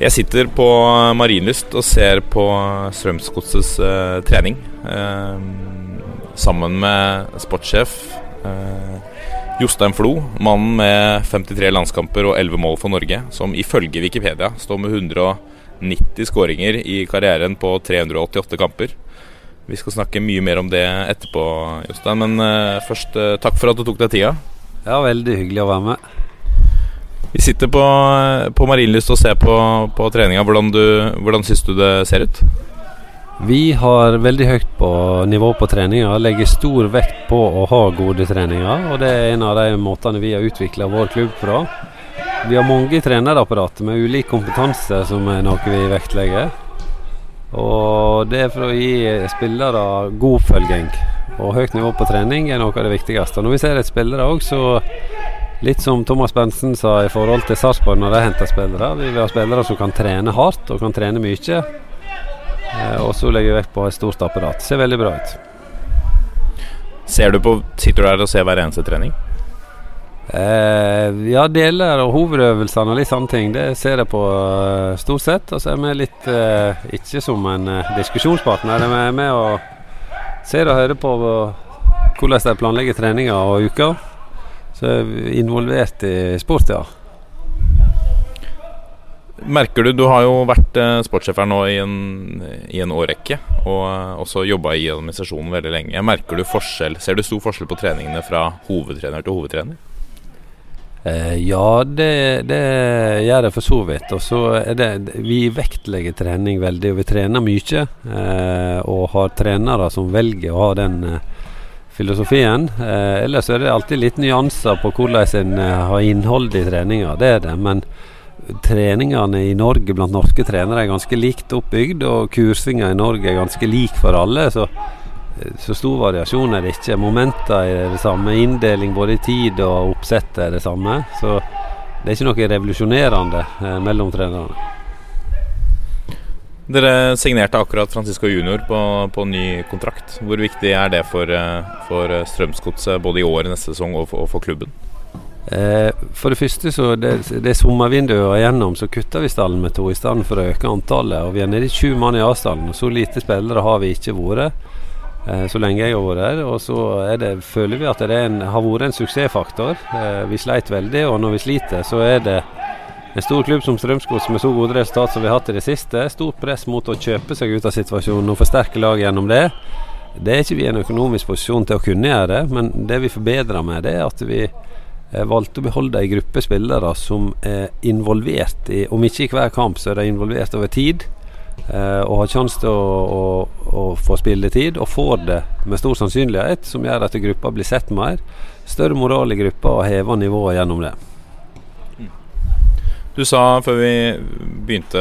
Jeg sitter på Marienlyst og ser på Strømsgodsets uh, trening. Uh, sammen med sportssjef uh, Jostein Flo, mannen med 53 landskamper og 11 mål for Norge, som ifølge Wikipedia står med 190 skåringer i karrieren på 388 kamper. Vi skal snakke mye mer om det etterpå, Jostein. Men først, takk for at du tok deg tida. Ja, veldig hyggelig å være med. Vi sitter på, på Marienlyst og ser på, på treninga. Hvordan, du, hvordan syns du det ser ut? Vi har veldig høyt på nivå på treninga. Legger stor vekt på å ha gode treninger. Og det er en av de måtene vi har utvikla vår klubb fra. Vi har mange trenerapparat med ulik kompetanse, som er noe vi vektlegger. Og det er for å gi spillere god oppfølging. Og høyt nivå på trening er noe av det viktigste. Og når vi ser et spillere òg, så Litt som Thomas Bensen sa i forhold til Sarpsborg når de henter spillere. Vi vil ha spillere som kan trene hardt og kan trene mye. Eh, og så legger vi vekt på et stort apparat. Ser veldig bra ut. Ser du på, Sitter du der og ser hver eneste trening? Eh, ja, deler og hovedøvelsene og litt sånne ting. Det ser jeg på uh, stort sett. Og så er vi litt uh, ikke som en uh, diskusjonspartner. Vi er med og ser og hører på hvordan de planlegger treninger og uker. Så jeg er involvert i sport, ja. Merker du, du har jo vært eh, sportssjef her nå i en, i en årrekke, og eh, også jobba i administrasjonen veldig lenge. Merker du forskjell, Ser du stor forskjell på treningene fra hovedtrener til hovedtrener? Eh, ja, det, det, gjør jeg for så vidt. Og så er det Vi vektlegger trening veldig, og vi trener mye. Eh, og har trenere som velger å ha den eh, filosofien. Eh, ellers er det alltid litt nyanser på hvordan en eh, har innhold i treninga. Det er det. Men treningene i Norge blant norske trenere er ganske likt oppbygd, og kursinga i Norge er ganske lik for alle. Så, eh, så stor variasjon er det ikke. Momenter er det samme. Inndeling både i tid og oppsett er det samme. Så det er ikke noe revolusjonerende eh, mellom trenerne. Dere signerte akkurat Francisco Junior på, på ny kontrakt. Hvor viktig er det for, eh, for Strømsgodset både i år, neste sesong og for, og for klubben? Eh, for det første, så det, det sommervinduet igjennom, så kutter vi stallen med to i stedet for å øke antallet. Og vi er nede i sju mann i A-stallen. Så lite spillere har vi ikke vært eh, så lenge jeg har vært her. Og så det, føler vi at det en, har vært en suksessfaktor. Eh, vi sleit veldig, og når vi sliter, så er det en stor klubb som Strømsgods med så gode resultat som vi har hatt i det siste, stort press mot å kjøpe seg ut av situasjonen og forsterke laget gjennom det. Det er ikke vi i en økonomisk posisjon til å kunne gjøre, men det vi forbedrer med, det er at vi eh, valgte å beholde ei gruppe spillere som er involvert i, om ikke i hver kamp, så er de involvert over tid. Eh, og har sjanse til å, å, å, få spilletid, og får det med stor sannsynlighet, som gjør at gruppa blir sett mer. Større moral i gruppa og hever nivået gjennom det. Du sa før vi begynte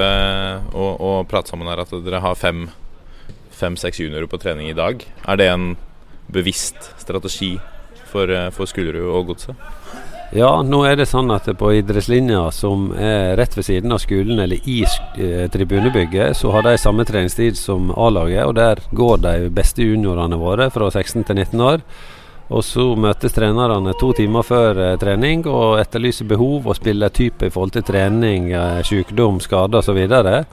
å, å prate sammen her at dere har fem-seks juniorer på trening i dag. Er det en bevisst strategi for, eh, for Skullerud og Godset? Ja, nå er det sånn at på idrettslinja som er rett ved siden av skolen eller i eh, tribunebygget, så har de samme treningstid som A-laget, og der går de beste juniorene våre fra 16 til 19 år. Og så møtes trenerne to timer før eh, trening og etterlyser behov og spillertype i forhold til trening, eh, sykdom, skader osv. Så, videre.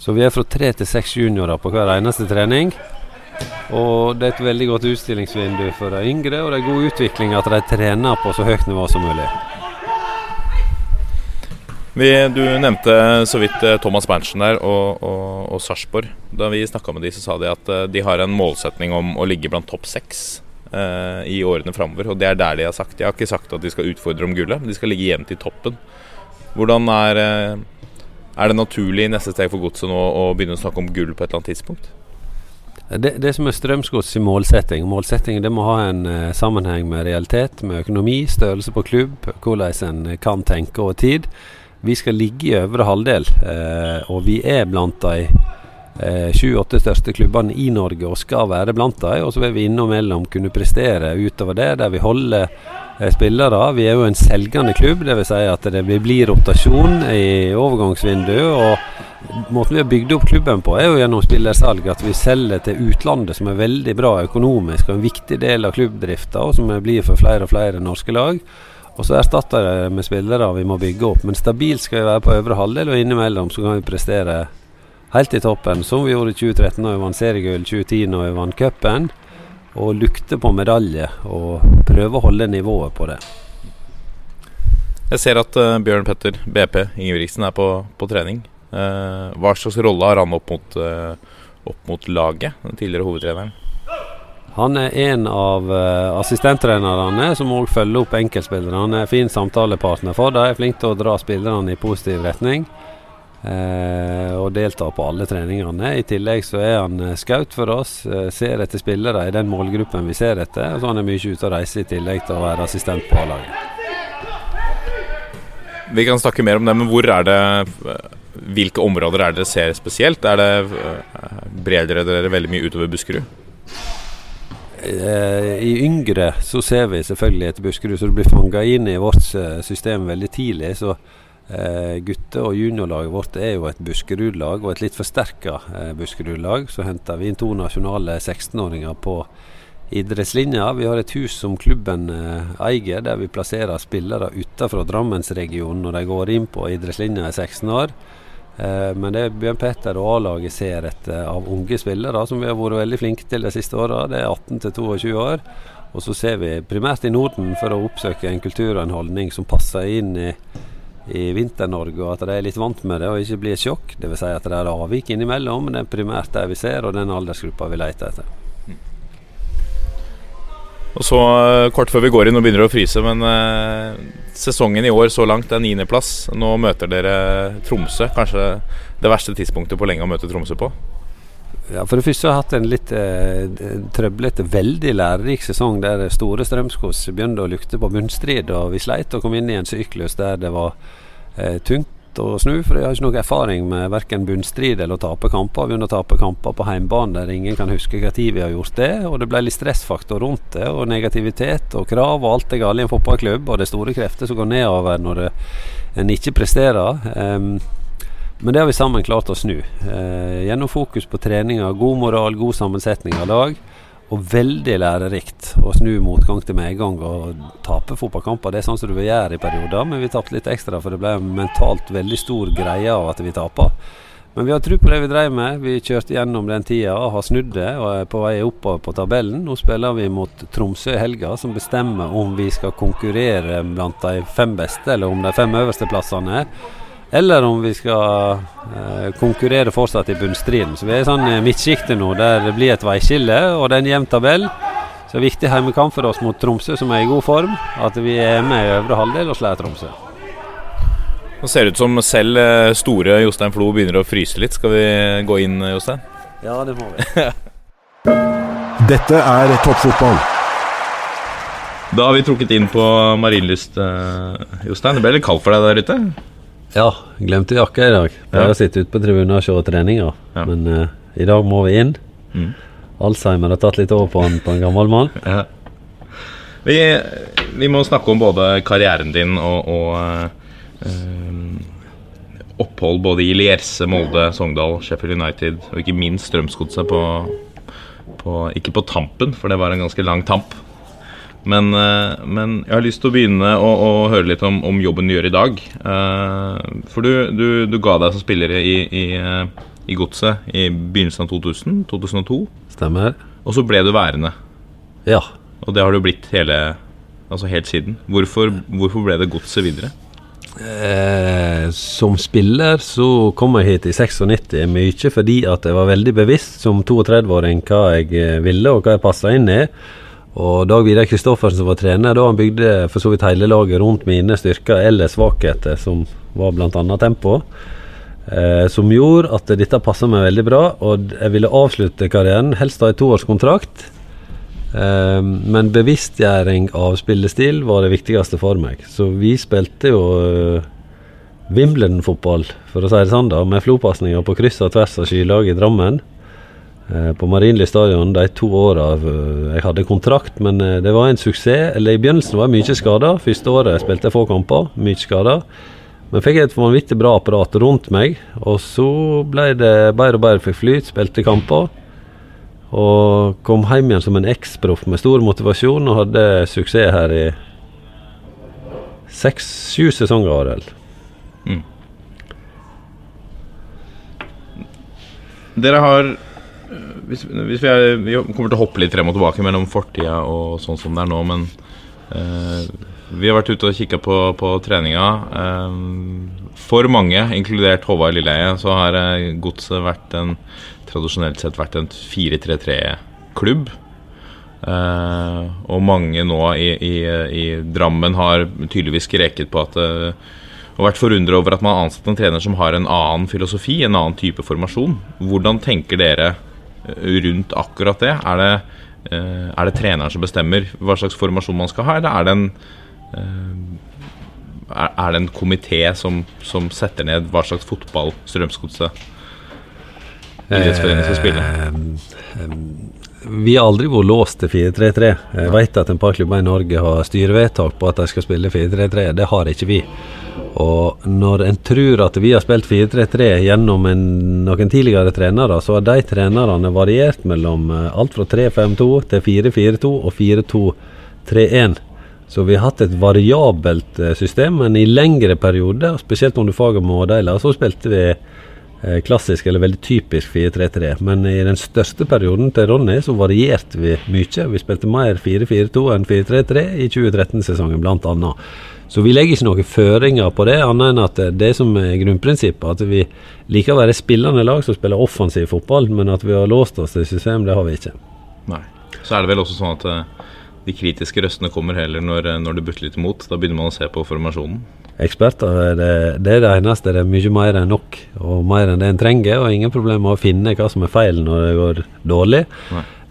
så vi er fra tre til seks juniorer på hver eneste trening. Og det er et veldig godt utstillingsvindu for de yngre, og det er god utvikling at de trener på så høyt nivå som mulig. Vi, du nevnte så vidt eh, Thomas Berntsen der og, og, og Sarpsborg. Da vi snakka med de, så sa de at de har en målsetning om å ligge blant topp seks uh, i årene framover. Og det er der de har sagt. De har ikke sagt at de skal utfordre om gullet, men de skal ligge jevnt i toppen. Hvordan er, uh, er det naturlig i neste steg for godset nå å begynne å snakke om gull på et eller annet tidspunkt? Det, det som er Strømsgods målsetting Målsetting det må ha en uh, sammenheng med realitet, med økonomi, størrelse på klubb, hvordan en kan tenke over tid. Vi skal ligge i øvre halvdel, uh, og vi er blant de eh, sju-åtte største klubbene i Norge og skal være blant dem. Og så vil vi innimellom kunne prestere utover det, der vi holder eh, spillere. Vi er jo en selgende klubb, dvs. Si at det blir rotasjon i overgangsvinduet. og Måten vi har bygd opp klubben på, er jo gjennom spillersalg. At vi selger til utlandet, som er veldig bra økonomisk og en viktig del av klubbdrifta, og som blir for flere og flere norske lag. Og så erstatter det med spillere vi må bygge opp. Men stabilt skal vi være på øvre halvdel, og innimellom så kan vi prestere helt i toppen, som vi gjorde i 2013 når vi vant seriegull, 2010 når vi vant cupen. Og lukte på medalje og prøve å holde nivået på det. Jeg ser at uh, Bjørn Petter BP Ingebrigtsen er på, på trening. Uh, hva slags rolle har han opp mot, uh, opp mot laget, den tidligere hovedtreneren? Han er en av uh, assistenttrenerne som òg følger opp enkeltspillere. Han er fin samtalepartner for dem, er flink til å dra spillerne i positiv retning. Uh, og deltar på alle treningene. I tillegg så er han skaut scout for oss. Uh, ser etter spillere i den målgruppen vi ser etter. Og Så han er mye ute og reiser i tillegg til å være assistent på A-laget. Vi kan snakke mer om det, men hvor er det hvilke områder er det dere ser spesielt? Er det Brer dere veldig mye utover Buskerud? Eh, I yngre så ser vi selvfølgelig etter Buskerud så det blir fanga inn i vårt eh, system veldig tidlig. så eh, Gutte- og juniorlaget vårt er jo et Buskerud-lag, og et litt forsterka eh, Buskerud-lag. Så henter vi inn to nasjonale 16-åringer på idrettslinja. Vi har et hus som klubben eh, eier, der vi plasserer spillere utenfor Drammensregionen når de går inn på idrettslinja i 16 år. Eh, men det Bjørn Petter og A-laget ser etter av unge spillere, som vi har vært veldig flinke til de siste åra, det er 18 22 år. Og så ser vi primært i Norden for å oppsøke en kultur og en holdning som passer inn i, i Vinter-Norge, og at de er litt vant med det og ikke blir sjokk. Dvs. Si at det er avvik innimellom, men det er primært det vi ser, og den aldersgruppa vi leter etter. Og så eh, Kort før vi går inn og begynner å fryse, men eh, sesongen i år så langt er niendeplass. Nå møter dere Tromsø. Kanskje det verste tidspunktet på lenge å møte Tromsø på? Ja, For det første har jeg hatt en litt eh, trøblete, veldig lærerik sesong der store Strømskos begynte å lukte på bunnstrid. og Vi sleit å komme inn i en syklus der det var eh, tungt å snu, for jeg har ikke noe erfaring med verken bunnstrid eller å tape kamper. Vi begynner å tape kamper på heimbane der ingen kan huske tid vi har gjort det. Og det ble litt stressfaktor rundt det, og negativitet og krav og alt det gale i en fotballklubb. Og det er store krefter som går nedover når det, en ikke presterer. Um, men det har vi sammen klart å snu. Eh, gjennom fokus på treninger, god moral, god sammensetning av lag og veldig lærerikt å snu motgang til medgang og tape fotballkamper. Det er sånn som du vil gjøre i perioder, men vi tapte litt ekstra, for det ble en mentalt veldig stor greie av at vi taper. Men vi har tro på det vi drev med. Vi kjørte gjennom den tida og har snudd det og er på vei oppover på tabellen. Nå spiller vi mot Tromsø i helga, som bestemmer om vi skal konkurrere blant de fem beste, eller om de fem øverste plassene eller om vi skal eh, konkurrere fortsatt i bunnstriden. Så vi er i sånn midtsjiktet nå, der det blir et veiskille, og det er en jevn tabell. Så det er viktig heimekamp for oss mot Tromsø, som er i god form, at vi er med i øvre halvdel og slår Tromsø. Det ser ut som selv eh, store Jostein Flo begynner å fryse litt. Skal vi gå inn, Jostein? Ja, det må vi. Dette er toppfotball. Da har vi trukket inn på Marienlyst, Jostein. Det ble litt kaldt for deg der ute? Ja, glemte jakka i dag. Pleier ja. å sitte ute på tribunen og kjøre treninger. Ja. Men uh, i dag må vi inn. Mm. Alzheimer har tatt litt over på en, på en gammel mann. Ja. Vi, vi, må snakke om både karrieren din og, og uh, opphold både i Lierse, Molde, Sogndal, Sheffield United og ikke minst Strømsgodset på, på Ikke på tampen, for det var en ganske lang tamp. Men, eh, men, jeg har lyst til å begynne å, å høre litt om, om, jobben du gjør i dag. Uh, for du, du, du, ga deg som spiller i, i, eh, i Godset i begynnelsen av 2000? 2002? Stemmer. Og så ble du værende. Ja. Og det har du blitt hele, altså helt siden. Hvorfor, hvorfor ble det Godset videre? Eh, som spiller så kom jeg hit i 96 mye fordi at jeg var veldig bevisst som 32-åring hva jeg ville og hva jeg passa inn i. Og Dag Vidar Kristoffersen som var trener da, han bygde for så vidt hele laget rundt mine styrker eller svakheter, som var bl.a. tempo. eh, som gjorde at dette passa meg veldig bra. Og jeg ville avslutte karrieren, helst ha en toårskontrakt. Eh, men bevisstgjøring av spillestil var det viktigste for meg. Så vi spilte jo eh, Wimbledon-fotball, for å si det sånn, da, med flopasninger på kryss og tvers av skylaget i Drammen. Eh, på Marienlyst stadion de to åra eh, jeg hadde kontrakt, men eh, det var en suksess. Eller I begynnelsen var jeg mye skada. Første året spilte jeg få kamper, mye skada. Men fikk et vanvittig bra apparat rundt meg, og så ble det bedre og bedre for flyt, spilte kamper. Og kom hjem igjen som en eksproff med stor motivasjon og hadde suksess her i seks-sju sesonger, Arild. Dere har hvis, hvis vi, er, vi kommer til å hoppe litt frem og tilbake mellom fortida og sånn som det er nå, men eh, vi har vært ute og kikka på, på treninga. Eh, for mange, inkludert Håvard Lilleheie, så har øh, Godset vært en tradisjonelt sett vært en 4-3-3-klubb. Eh, og mange nå i, i, i Drammen har tydeligvis skreket på at øh, og vært forundra over at man har ansatt en trener som har en annen filosofi, en annen type formasjon. Hvordan tenker dere eh, rundt akkurat det? Er det, eh, er det treneren som bestemmer hva slags formasjon man skal ha, eller er det en eh, er det en komité som, som setter ned hva slags fotball Strømsgodset idrettsforening skal spille? Eh, vi har aldri vært låst til 4-3-3. Jeg vet at en par klubber i Norge har styrevedtak på at de skal spille 4-3-3. Det har ikke vi. Og når en tror at vi har spilt 4-3-3 gjennom en, noen tidligere trenere, så har de trenerne variert mellom eh, alt fra 3-5-2 til 4-4-2 og 4-2-3-1. Så vi har hatt et variabelt eh, system, men i lengre perioder, spesielt under Fagermo og Deila, så spilte vi klassisk eller veldig typisk 4-3-3. Men i den største perioden til Ronny så varierte vi mye. Vi spilte mer 4-4-2 enn 4-3-3 i 2013-sesongen, blant annet. Så vi legger ikke noen føringer på det, annet enn at det som er grunnprinsippet, at vi liker å være spillende lag som spiller offensiv fotball, men at vi har låst oss til system, det har vi ikke. Nei. Så er det vel også sånn at eh, de kritiske røstene kommer heller når, eh, når det butter litt imot. Da begynner man å se på formasjonen. Eksperter, det, det er det eneste. Det er mye mer enn nok, og mer enn det en trenger. Og ingen problemer med å finne hva som er feil når det går dårlig.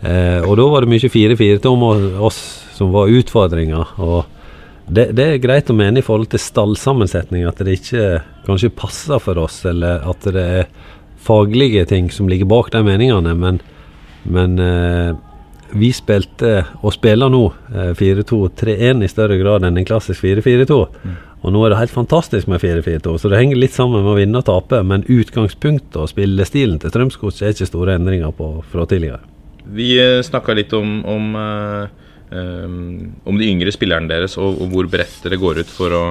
Eh, og da var det mye 4-4 om oss som var utfordringa. Det, det, er greit å mene i forhold til stallsammensetning, at det ikke kanskje passer for oss, eller at det er faglige ting som ligger bak de meningene. Men, men eh, vi spilte, og spiller nå, eh, 4-2-3-1 i større grad enn en klassisk 4-4-2. Mm. Og nå er det helt fantastisk med 4-4-2, så det henger litt sammen med å vinne og tape. Men utgangspunktet og spillestilen til Strømsgodset er ikke store endringer på fra tidligere. Vi snakka litt om, om uh Um, om de yngre spillerne deres, og, og, hvor bredt dere går ut for å,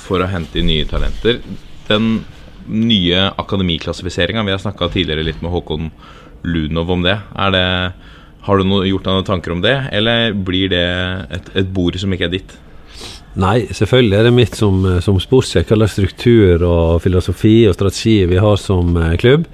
for å hente inn nye talenter. Den nye akademiklassifiseringa, vi har snakka tidligere litt med Håkon Lunov om det. det har du noe, gjort deg noen tanker om det, eller blir det et, et bord som ikke er ditt? Nei, selvfølgelig er det mitt som, som sportssjekk, hva struktur og filosofi og strategi vi har som uh, klubb.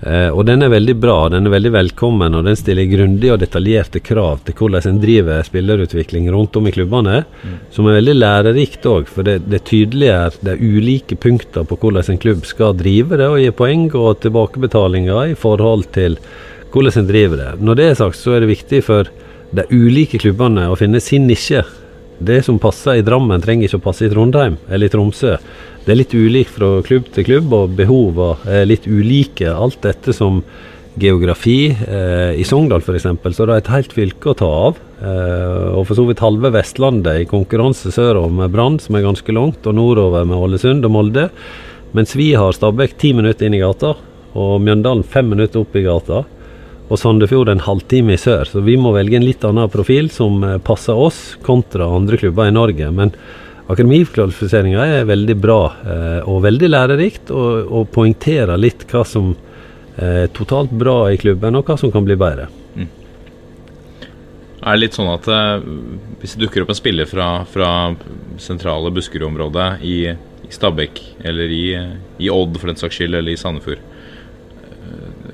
Eh, og den er veldig bra, den er veldig velkommen, og den stiller grundige og detaljerte krav til hvordan en driver spillerutvikling rundt om i klubbene, mm. som er veldig lærerikt òg. For det, det tydeliggjør de ulike punkter på hvordan en klubb skal drive det, og gi poeng og tilbakebetalinger i forhold til hvordan en driver det. Når det er sagt, så er det viktig for de ulike klubbene å finne sin nisje. Det som passer i Drammen, trenger ikke å passe i Trondheim eller i Tromsø. Det er litt ulikt fra klubb til klubb, og behovene er litt ulike. Alt dette som geografi. Eh, I Sogndal f.eks. så er det et helt fylke å ta av. Eh, og for så vidt halve Vestlandet i konkurranse sørover med Brann, som er ganske langt, og nordover med Ålesund og Molde. Mens vi har Stabæk ti minutter inn i gata, og Mjøndalen fem minutter opp i gata. Og Sandefjord en halvtime i sør. Så vi må velge en litt annen profil som eh, passer oss, kontra andre klubber i Norge. Men Akademikvalifiseringa er veldig bra eh, og veldig lærerikt, og, og poengterer litt hva som er totalt bra i klubben, og hva som kan bli bedre. Mm. Er det litt sånn at eh, hvis det dukker opp en spiller fra, fra sentrale Buskerud-området i, i, Stabekk, eller i, i, Odd for den saks skyld, eller i Sandefjord, eh,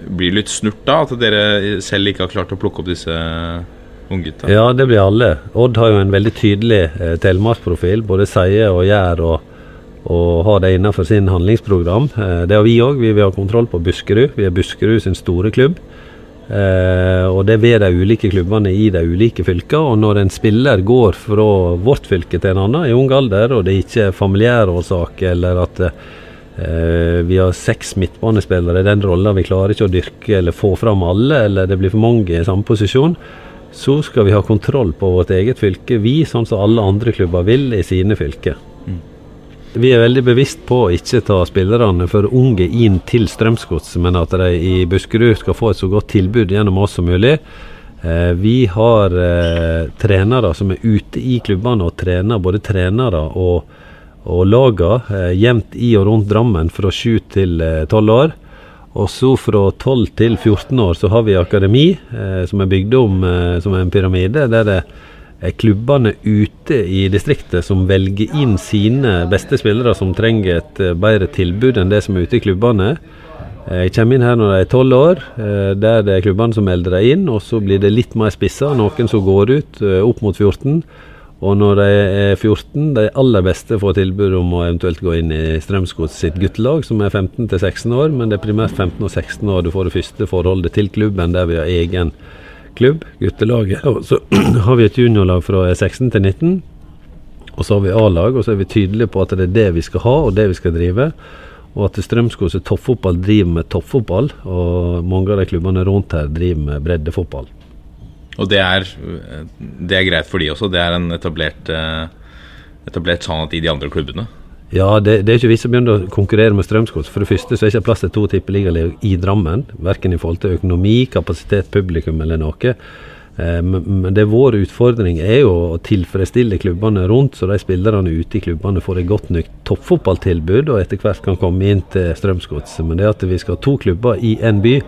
blir litt snurt da at dere selv ikke har klart å plukke opp disse Unggutta? Ja, det blir alle. Odd har jo en veldig tydelig eh, telemarksprofil. Både sier og gjør og, og har det innenfor sin handlingsprogram. Eh, det har vi òg. Vi vil ha kontroll på Buskerud. Vi er Buskerud sin store klubb. Eh, og det er ved de ulike klubbene i de ulike fylkene. Og når en spiller går fra vårt fylke til en annen i ung alder, og det ikke er familiærårsak eller at eh, vi har seks midtbanespillere i den rolla, vi klarer ikke å dyrke eller få fram alle, eller det blir for mange i samme posisjon, så skal vi ha kontroll på vårt eget fylke, vi, sånn som alle andre klubber vil i sine fylker. Vi er veldig bevisst på å ikke ta spillerne for unge inn til Strømsgodset, men at de i Buskerud skal få et så godt tilbud gjennom oss som mulig. Eh, vi har eh, trenere som er ute i klubbene og trener både trenere og, og laga eh, jevnt i og rundt Drammen fra 7 til 12 eh, år. Og så fra 12 til 14 år så har vi akademi, eh, som er bygd om eh, som en pyramide. der det er klubbene ute i distriktet som velger inn sine beste spillere som trenger et eh, bedre tilbud enn det som er ute i klubbene. Eh, jeg kommer inn her når de er tolv år, eh, der det er klubbene som melder dem inn. Og så blir det litt mer spissa, noen som går ut opp mot 14. Og når de er 14, de aller beste får tilbud om å eventuelt gå inn i Strømsgods sitt guttelag, som er 15 16 år. Men det er primært 15 og 16 år du får det første forholdet til klubben, der vi har egen klubb, guttelaget. Og så har vi et juniorlag fra 16 til 19. Og så har vi A-lag, og så er vi tydelige på at det er det vi skal ha, og det vi skal drive. Og at Strømsgods toppfotball driver med toppfotball, og mange av de klubbene rundt her driver med breddefotball. Og det er, det er greit for de også? Det er en etablert, eh, etablert sannhet i de andre klubbene? Ja, det, det, er ikke vi som begynner å konkurrere med Strømsgods. For det første så er det ikke plass til to tippeligalag i Drammen. Verken i forhold til økonomi, kapasitet, publikum eller noe. Eh, men det er vår utfordring er jo å tilfredsstille klubbene rundt, så de spillerne ute i klubbene får et godt nok toppfotballtilbud og etter hvert kan komme inn til Strømsgods. Men det at vi skal ha to klubber i en by,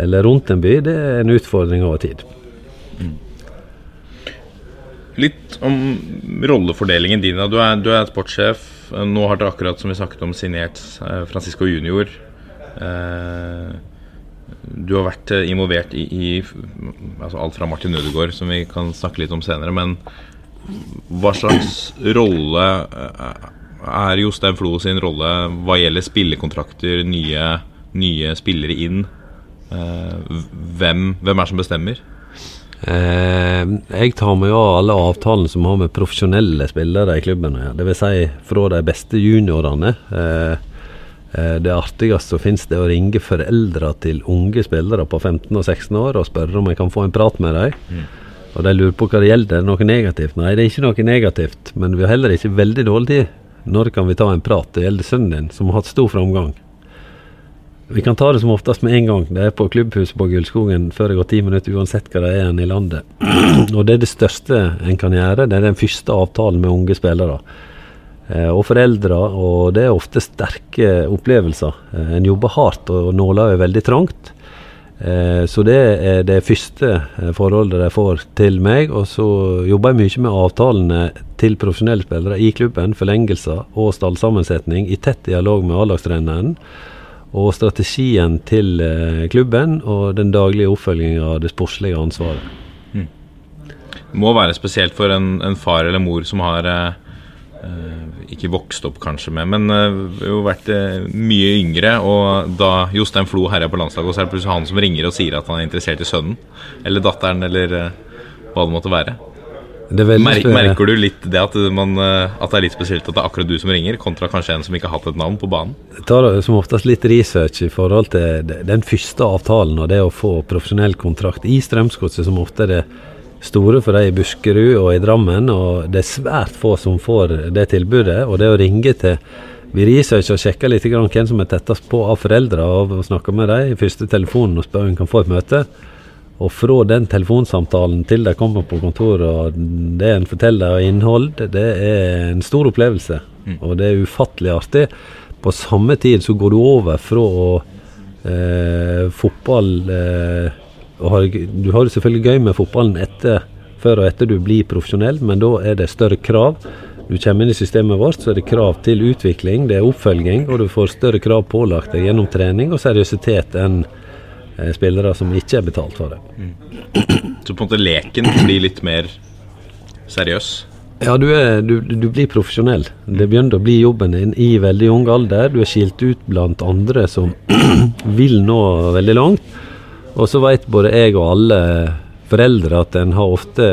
eller rundt en by, det er en utfordring over tid. Litt om rollefordelingen din. Du er, du er sportssjef nå har dere akkurat, som vi snakket om, signert eh, Francisco Junior. Eh, du har vært eh, involvert i, i altså alt fra Martin Ødegaard, som vi kan snakke litt om senere. Men hva slags rolle er Jostein Flo sin rolle hva gjelder spillekontrakter, nye, nye spillere inn? Hvem, hvem er det som bestemmer? Eh, jeg tar meg av alle avtalene som har med profesjonelle spillere i klubben å gjøre. Dvs. Si fra de beste juniorene. Eh, eh, det artigste som finnes, det er å ringe foreldre til unge spillere på 15 og 16 år og spørre om jeg kan få en prat med dem. Mm. Og de lurer på hva det gjelder. Er det noe negativt? Nei, det er ikke noe negativt. Men vi har heller ikke veldig dårlig tid. Når kan vi ta en prat? Det gjelder sønnen din, som har hatt stor framgang. Vi kan ta det som oftest med en gang. Det er på klubbhuset på Gullskogen før det går ti minutter, uansett hva det er i landet. og det er det største en kan gjøre. Det er den første avtalen med unge spillere. Eh, og foreldre, og det er ofte sterke opplevelser. Eh, en jobber hardt, og nåla er veldig trangt. Eh, så det er det første forholdet de får til meg. Og så jobber jeg mye med avtalene til profesjonelle spillere i klubben, forlengelser og stallsammensetning, i tett dialog med A-lagstreneren og strategien til eh, klubben og den daglige oppfølgingen av det sportslige ansvaret. Mm. Det må være spesielt for en, en far eller mor som har eh, ikke vokst opp kanskje med, men eh, jo vært eh, mye yngre. Og da Jostein Flo herja på landslaget, så er det plutselig han som ringer og sier at han er interessert i sønnen eller datteren eller eh, hva det måtte være. Mer, merker du litt det at, man, eh, at, det er litt spesielt at det er akkurat du som ringer, kontra kanskje en som ikke har hatt et navn på banen? Jeg tar som oftest litt research i forhold til den første avtalen og det å få profesjonell kontrakt i Strømsgodset, som ofte er det store for de i Buskerud og i Drammen. og Det er svært få som får det tilbudet. og det å ringe til vi researcher og sjekker litt hvem som er tettest på av foreldre, og snakker med dem i første telefonen og spør om vi kan få et møte. Og fra den telefonsamtalen til de kommer på kontoret, og det en forteller av innhold, det er en stor opplevelse. Mm. Og det er ufattelig artig. På samme tid så går du over fra eh, fotball eh, har, Du har det selvfølgelig gøy med fotballen etter, før og etter du blir profesjonell, men da er det større krav. Du kommer inn i systemet vårt, så er det krav til utvikling, det er oppfølging, og du får større krav pålagt deg gjennom trening og seriøsitet enn spillere som ikke er betalt for det. Mm. Så på en måte leken blir litt mer seriøs? Ja, du, er, du, du, blir profesjonell. Det begynner å bli jobben din i veldig ung alder. Du er skilt ut blant andre som vil nå veldig langt. Og så vet både jeg og alle foreldre at en har ofte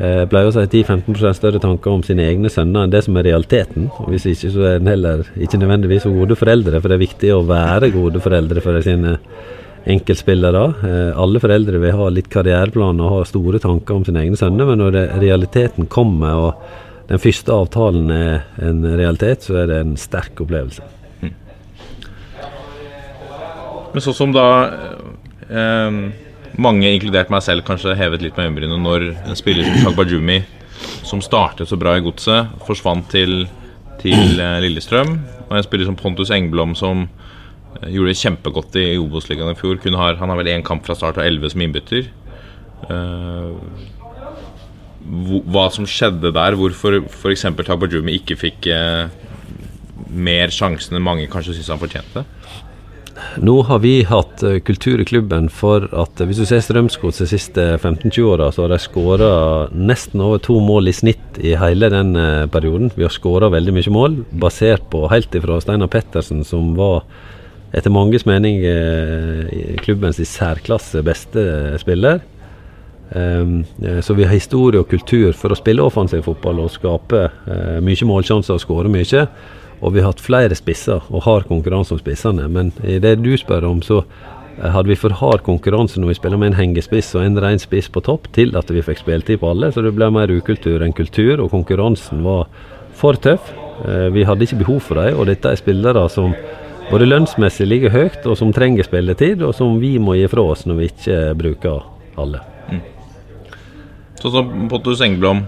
eh, pleier å si 10-15% større tanker om sine egne sønner enn det som er realiteten. Og Hvis ikke, så er en heller ikke nødvendigvis gode foreldre, for det er viktig å være gode foreldre for sine enkeltspillere. Eh, alle foreldre vil ha litt karriereplan og ha store tanker om sine egne sønner, men når det, realiteten kommer og den første avtalen er en realitet, så er det en sterk opplevelse. Mm. Men sånn som da eh, mange, inkludert meg selv, kanskje hevet litt med øyenbrynene når en spiller som Shagbajumi, som startet så bra i godset, forsvant til, til eh, Lillestrøm, og en spiller som Pontus Engblom som Eh, gjorde det kjempegodt i Obos-ligaen i fjor. Har, han har vel én kamp fra start og elleve som innbytter. Uh, hva som skjedde der, hvorfor f.eks. Tagbajumi ikke fikk mer sjansen enn mange kanskje syns han fortjente? Nå har vi hatt uh, kultur i klubben for at hvis du ser Strømsgods de siste 15-20 åra, så har de skåra nesten over to mål i snitt i hele den perioden. Vi har skåra veldig mye mål, basert på helt ifra Steinar Pettersen, som var etter manges mening eh, klubbens i særklasse beste spiller. Um, så vi har historie og kultur for å spille offensiv fotball og skape mye målsjanser og skåre mye. Og vi har hatt flere spisser og har konkurranse om spissene. Men i det du spør om, så hadde vi for hard konkurranse når vi spiller med en hengespiss og en ren spiss på topp, til at vi fikk spilletid på alle. Så det ble mer ukultur enn kultur, og konkurransen var for tøff. Uh, vi hadde ikke behov for dem, og dette er spillere som både lønnsmessig ligger høyt, og som trenger spilletid, og som vi må gi fra oss når vi ikke bruker alle. Mm. Sånn som Pottus Engblom,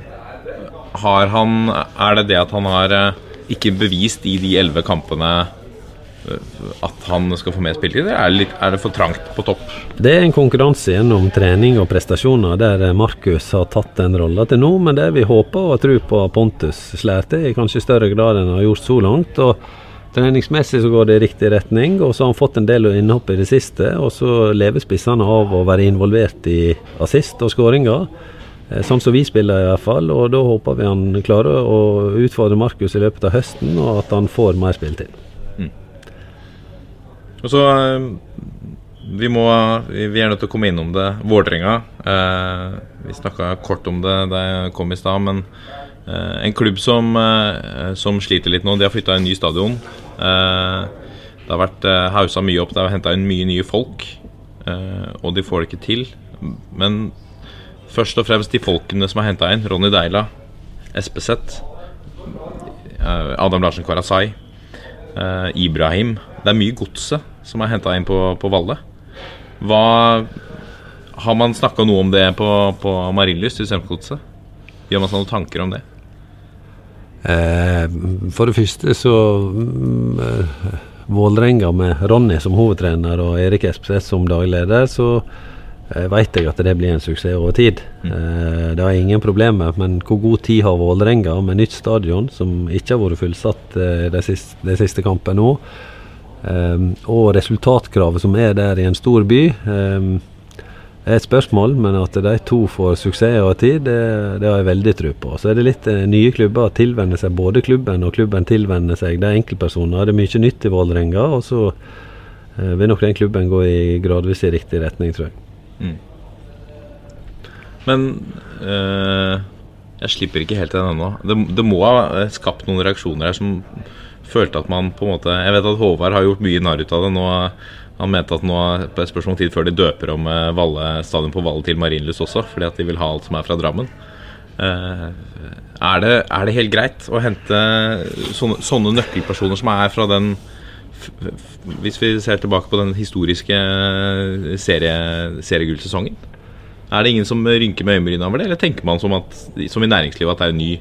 har han Er det det at han har eh, ikke bevist i de elleve kampene eh, at han skal få mer spilletid, eller er det, for trangt på topp? Det er en konkurranse gjennom trening og prestasjoner der Markus har tatt den rolla til nå, men det vi håper og tror på Pontus slår i kanskje større grad enn han har gjort så langt. og Treningsmessig så går det i riktig retning, og så har han fått en del innhopp i det siste. Og så lever spissene av å være involvert i assist og skåringer. Eh, sånn som vi spiller i hvert fall, og da håper vi han klarer å utfordre Markus i løpet av høsten, og at han får mer spilletid. Mm. Og så eh, vi, må, vi er nødt til å komme innom det. Vålerenga. Eh, vi snakka kort om det da jeg kom i stad, men eh, en klubb som, eh, som, sliter litt nå. De har flytta en ny stadion. Eh, det har vært hausa mye opp, det har henta inn mye nye folk. Og de får det ikke til. Men først og fremst de folkene som er henta inn. Ronny Deila, Espeseth, Adam Larsen Karasai, Ibrahim. Det er mye godset som er henta inn på, på Valle. Hva Har man snakka noe om det på, på Marienlyst i Strømsgodset? Gjør man seg noen tanker om det? Eh, for det første så mm, eh, Vålerenga med Ronny som hovedtrener og Erik Espeseth som dagleder, så eh, vet jeg at det blir en suksess over tid. Mm. Eh, det har ingen problemer, men hvor god tid har Vålerenga med nytt stadion, som ikke har vært fullsatt eh, de siste, de siste kampene nå, eh, og resultatkravet som er der i en stor by. Eh, er et spørsmål, men at de to får suksess over tid, det, det, har jeg veldig tro på. Så er det litt eh, nye klubber tilvenner seg både klubben, og klubben tilvenner seg de enkeltpersoner. Det er mye nytt i Vålerenga, og så eh, vil nok den klubben gå i gradvis i riktig retning, tror jeg. Mm. Men øh, jeg slipper ikke helt den ennå. Det, det, må ha skapt noen reaksjoner her som følte at man på en måte Jeg vet at Håvard har gjort mye narr ut av det nå han mente at nå på et spørsmål tid før de døper om eh, Valle, stadion på Valle til Marienlyst også, fordi at de vil ha alt som er fra Drammen. Uh, er, det, er, det, helt greit å hente sånne, sånne nøkkelpersoner som er fra den Hvis vi ser tilbake på den historiske serie, seriegullsesongen? Er det ingen som rynker med øyenbrynene over det, eller tenker man som, at, som i næringslivet at det er en ny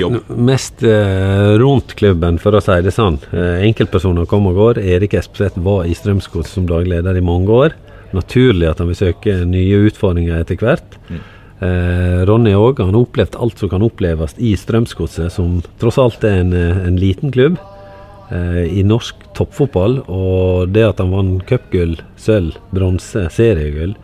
jobb? Mest eh, rundt klubben, for å si det sånn. Eh, enkeltpersoner kom og går. Erik Espeseth var i Strømsgods som dagleder i mange år. Naturlig at han vil søke nye utfordringer etter hvert. Mm. Eh, Ronny òg. Han har opplevd alt som kan oppleves i Strømsgodset, som tross alt er en, eh, en liten klubb eh, i norsk toppfotball. Og det at han vant cupgull, sølv, bronse, seriegull,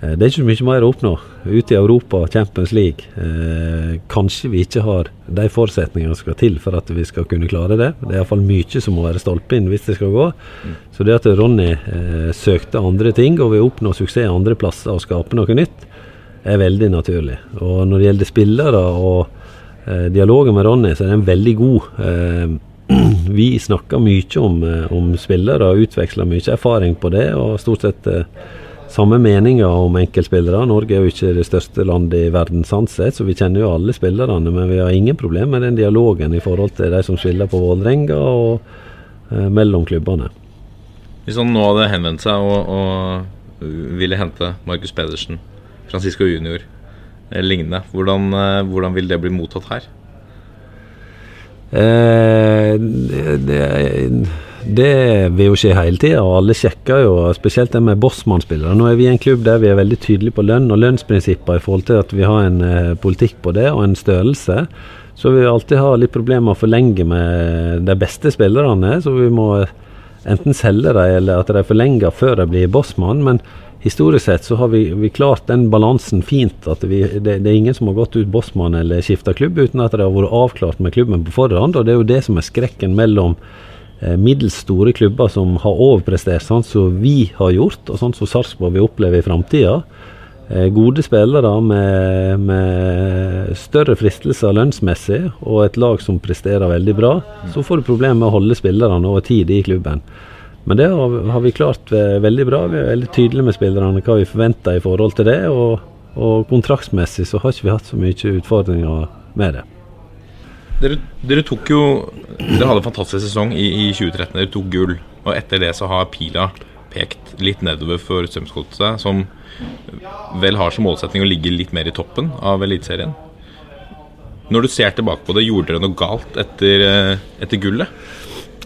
eh, det er ikke så mye mer å oppnå. ute i Europa, Champions League. Eh, kanskje vi ikke har de forutsetningene som skal til for at vi skal kunne klare det. Det er iallfall mye som må være stolpe inn hvis det skal gå. Mm. Så det at Ronny eh, søkte andre ting og vil oppnå suksess andre plasser og skape noe nytt, er veldig naturlig. Og når det gjelder spillere og eh, dialogen med Ronny, så er den veldig god. Eh, vi snakker mye om, eh, om spillere og utveksler mye erfaring på det. og stort sett eh, samme meninger om enkeltspillere. Norge er jo ikke det største landet i verden sånn sett, så vi kjenner jo alle spillerne. Men vi har ingen problem med den dialogen i forhold til de som spiller på Vålerenga og eh, mellom klubbene. Hvis han nå hadde henvendt seg og, og ville hente Markus Pedersen, Francisco Junior lignende, hvordan, eh, hvordan vil det bli mottatt her? Eh, det, det vil jo skje hele tida, og alle sjekker jo, spesielt det med bossmannsspillere. Nå er vi i en klubb der vi er veldig tydelige på lønn og lønnsprinsipper i forhold til at vi har en eh, politikk på det, og en størrelse. Så vi alltid har litt problemer med å forlenge med de beste spillerne, så vi må enten selge dem eller at de forlenger før de blir bossmann. Men historisk sett så har vi, vi klart den balansen fint. at vi, det, det, er ingen som har gått ut bossmann eller skifta klubb uten at det har vært avklart med klubben på forhånd. Og det er jo det som er skrekken mellom Eh, middels store klubber som har overprestert sånn som vi har gjort, og sånn som Sarpsborg vil oppleve i framtida. Eh, gode spillere med, med, større fristelser lønnsmessig, og et lag som presterer veldig bra. Så får du problemer med å holde spillerne over tid i klubben. Men det har, vi klart veldig bra. Vi er veldig tydelige med spillerne hva vi forventer i forhold til det. Og, og kontraktsmessig så har ikke vi hatt så mye utfordringer med det. Dere, dere, tok jo Dere hadde en fantastisk sesong i, i, 2013. Dere tok gull. Og etter det så har pila pekt litt nedover for Strømsgodset, som vel har som målsetning å ligge litt mer i toppen av Eliteserien. Når du ser tilbake på det, gjorde dere noe galt etter, eh, etter gullet?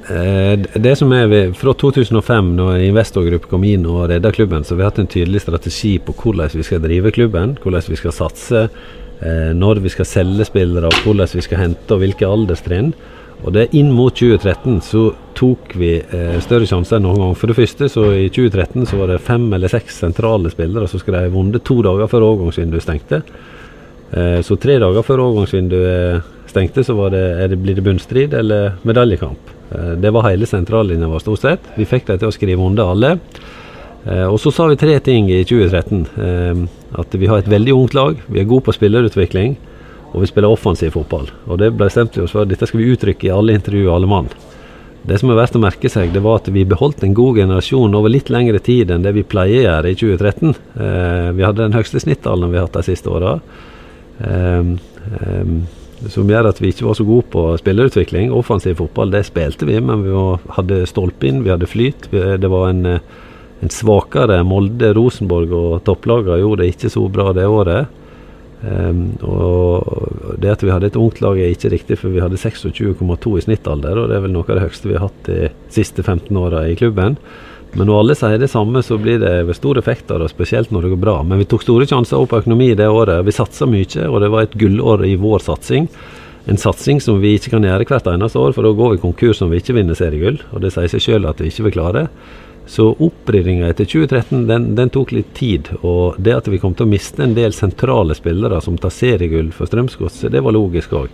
Eh, det som er ved, Fra 2005, når investorgruppe kom inn og redda klubben, så har vi hatt en tydelig strategi på hvordan vi skal drive klubben, hvordan vi skal satse eh, når vi skal selge spillere, hvordan vi skal hente og hvilke alderstrinn. Og det er inn mot 2013 så tok vi eh, større sjanser enn noen gang. For det første så i 2013 så var det fem eller seks sentrale spillere som skulle ha vunnet to dager før overgangsvinduet stengte. Så tre dager før overgangsvinduet stengte, så det, det, blir det bunnstrid eller medaljekamp. Eh, det var hele sentrallinja vår stort sett. Vi fikk dem til å skrive under alle. Eh, og så sa vi tre ting i 2013. Eh, at vi har et veldig ungt lag, vi er gode på spillerutvikling, og vi spiller offensiv fotball. Og det bestemte vi oss for. Dette skal vi uttrykke i alle intervjuer, alle mann. Det som er verdt å merke seg, det var at vi beholdt en god generasjon over litt lengre tid enn det vi pleier å gjøre i 2013. Eh, vi hadde den høyeste snittalderen vi har hatt de siste åra. Som gjør at vi ikke var så gode på spillerutvikling. Offensiv fotball, det spilte vi, men vi hadde stolpe inn, vi hadde flyt. Det var en en svakere Molde, Rosenborg og topplagene gjorde det ikke så bra det året. Um, og Det at vi hadde et ungt lag er ikke riktig, for vi hadde 26,2 i snittalder. og Det er vel noe av det høyeste vi har hatt de siste 15 åra i klubben. Men når alle sier det samme, så blir det stor effekt av og spesielt når det går bra. Men vi tok store sjanser opp økonomi det året. Vi satsa mye, og det var et gullår i vår satsing. En satsing som vi ikke kan gjøre hvert eneste år, for da går vi konkurs om vi ikke vinner seriegull. Og det sier seg sjøl at vi ikke vil klare. Så oppryddinga etter 2013 den, den, tok litt tid. Og det at vi kom til å miste en del sentrale spillere som tar seriegull for Strømsgodset, det var logisk òg.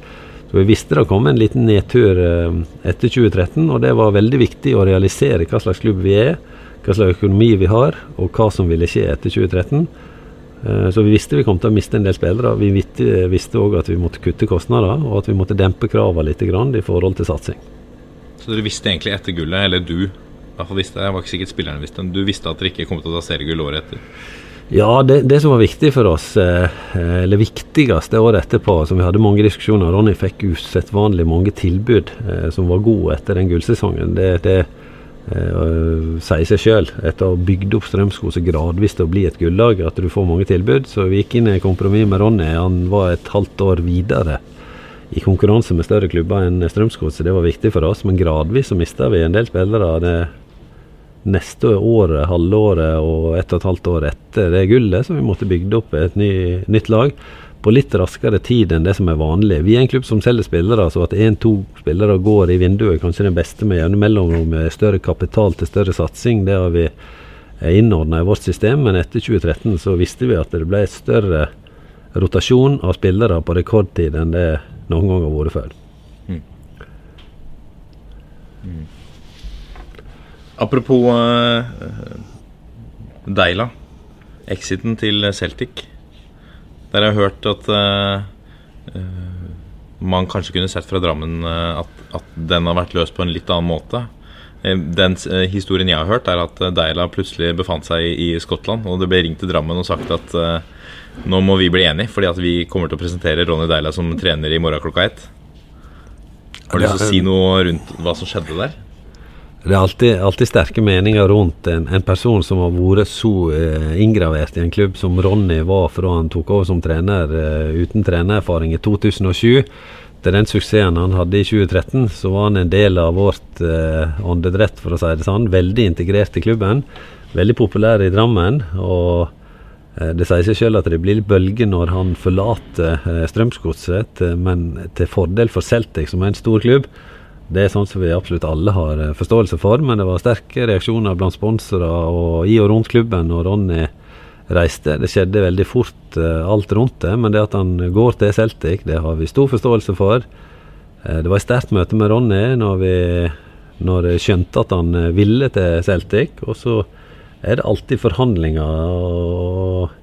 Så Vi visste det kom en liten nedtur eh, etter 2013, og det var veldig viktig å realisere hva slags klubb vi er, hva slags økonomi vi har, og hva som ville skje etter 2013. Eh, så vi visste vi kom til å miste en del spillere. Vi visste òg at vi måtte kutte kostnader, og at vi måtte dempe kravene litt i forhold til satsing. Så dere visste egentlig etter gullet, eller du, hvert fall visste, jeg var ikke sikkert spillerne visste men Du visste at dere ikke kom til å ta seriegull året etter? Ja, det, det, som var viktig for oss, eh, eller viktigst det året etterpå, som vi hadde mange diskusjoner Ronny fikk usedvanlig mange tilbud eh, som var gode etter den gullsesongen. Det, det eh, sier seg sjøl. Etter å ha bygd opp Strømskog gradvis til å bli et gullag, at du får mange tilbud. Så vi gikk inn i kompromiss med Ronny. Han var et halvt år videre i konkurranse med større klubber enn Strømskog, så det var viktig for oss. Men gradvis så mista vi en del spillere. Det, neste året, halvåret og ett og et halvt år etter det gullet, så vi måtte bygge opp et ny, nytt lag på litt raskere tid enn det som er vanlig. Vi er en klubb som selger spillere, så at én-to spillere går i vinduet, kanskje den beste med jevne mellomrom, med større kapital til større satsing, det har vi er innordna i vårt system, men etter 2013 så visste vi at det ble større rotasjon av spillere på rekordtid enn det noen gang har vært før. Mm. Mm. Apropos uh, Deila, exiten til Celtic. Der jeg har jeg hørt at uh, uh, man kanskje kunne sett fra Drammen at, at, den har vært løst på en litt annen måte. Den historien jeg har hørt, er at Deila plutselig befant seg i, i Skottland, og det ble ringt til Drammen og sagt at nå må vi bli enige, fordi at vi kommer til å presentere Ronny Deila som trener i morgen klokka ett. Har du lyst til å si noe rundt hva som skjedde der? Det er alltid, alltid sterke meninger rundt en, en, person som har vært så eh, inngravert i en klubb som Ronny var fra han tok over som trener eh, uten trenererfaring i 2007. Til den suksessen han hadde i 2013, så var han en del av vårt eh, åndedrett, for å si det sånn. Veldig integrert i klubben. Veldig populær i Drammen. og Eh, det sier seg selv at det blir litt bølger når han forlater eh, Strømsgodset, men til fordel for Celtic, som er en stor klubb. Det er sånn som vi absolutt alle har eh, forståelse for, men det var sterke reaksjoner blant sponsorer og i og rundt klubben når Ronny reiste. Det skjedde veldig fort alt rundt det, men det at han går til Celtic, det har vi stor forståelse for. Det var et sterkt møte med Ronny når vi når jeg skjønte at han ville til Celtic. og så er det alltid forhandlinger og,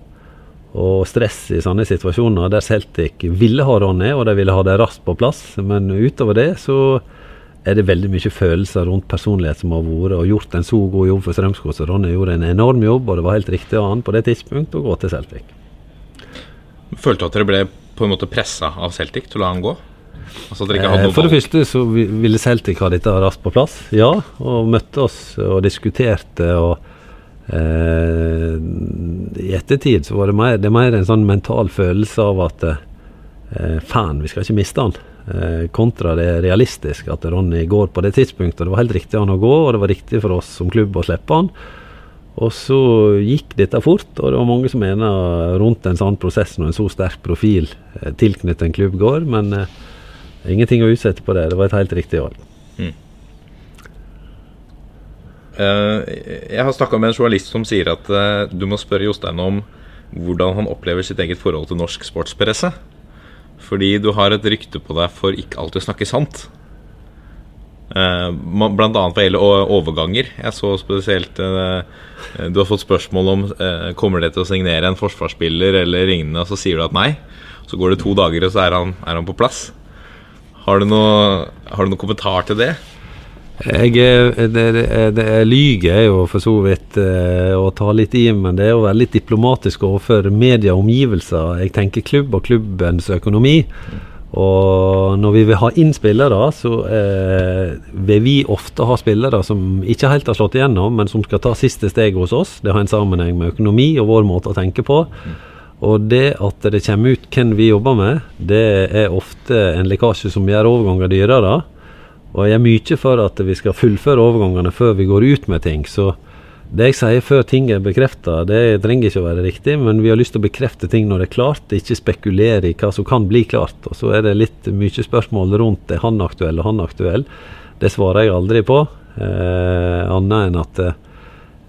og, stress i sånne situasjoner der Celtic ville ha Ronny, og de ville ha det raskt på plass. Men utover det så er det veldig mye følelser rundt personlighet som har vært og gjort en så god jobb for Strømsgodset. Ronny gjorde en enorm jobb, og det var helt riktig av han på det tidspunktet å gå til Celtic. Følte du at dere ble på en måte pressa av Celtic til å la han gå? Altså eh, for det første så ville Celtic ha dette raskt på plass, ja. Og møtte oss og diskuterte. og Eh, I ettertid så var det mer, det mer, en sånn mental følelse av at eh, faen, vi skal ikke miste han. Eh, kontra det realistiske at Ronny går på det tidspunktet. Det var helt riktig han å gå, og det var riktig for oss som klubb å slippe han. Og så gikk dette fort, og det var mange som mener rundt en sånn prosess når en så sterk profil eh, tilknyttet en klubb går, men eh, ingenting å utsette på det. Det var et helt riktig valg. Mm. Eh, jeg har snakka med en journalist som sier at du må spørre Jostein om hvordan han opplever sitt eget forhold til norsk sportspresse. Fordi du har et rykte på deg for ikke alltid å snakke sant. Uh, blant annet hva gjelder overganger. Jeg så spesielt Du har fått spørsmål om kommer det til å signere en forsvarsspiller eller lignende, og så sier du at nei. Så går det to dager, og så er han, er han på plass. Har du, noe, har du noen kommentar til det? Jeg, det, det, jeg lyger er jo for så vidt eh, å ta litt i, men det er være litt diplomatisk overfor media og omgivelser. Jeg tenker klubb og klubbens økonomi. Og når vi vil ha inn spillere, så eh, vil vi ofte ha spillere som ikke helt har slått igjennom, men som skal ta siste steg hos oss. Det har en sammenheng med økonomi og vår måte å tenke på. Og det at det kommer ut hvem vi jobber med, det er ofte en lekkasje som gjør overganger dyrere. Og jeg er mye for at vi skal fullføre overgangene før vi går ut med ting. Så det jeg sier før ting er bekrefta, det trenger ikke å være riktig, men vi har lyst til å bekrefte ting når det er klart, ikke spekulere i hva som kan bli klart. Og så er det litt mye spørsmål rundt er han aktuell og han aktuell. Det svarer jeg aldri på, eh, annet enn at eh,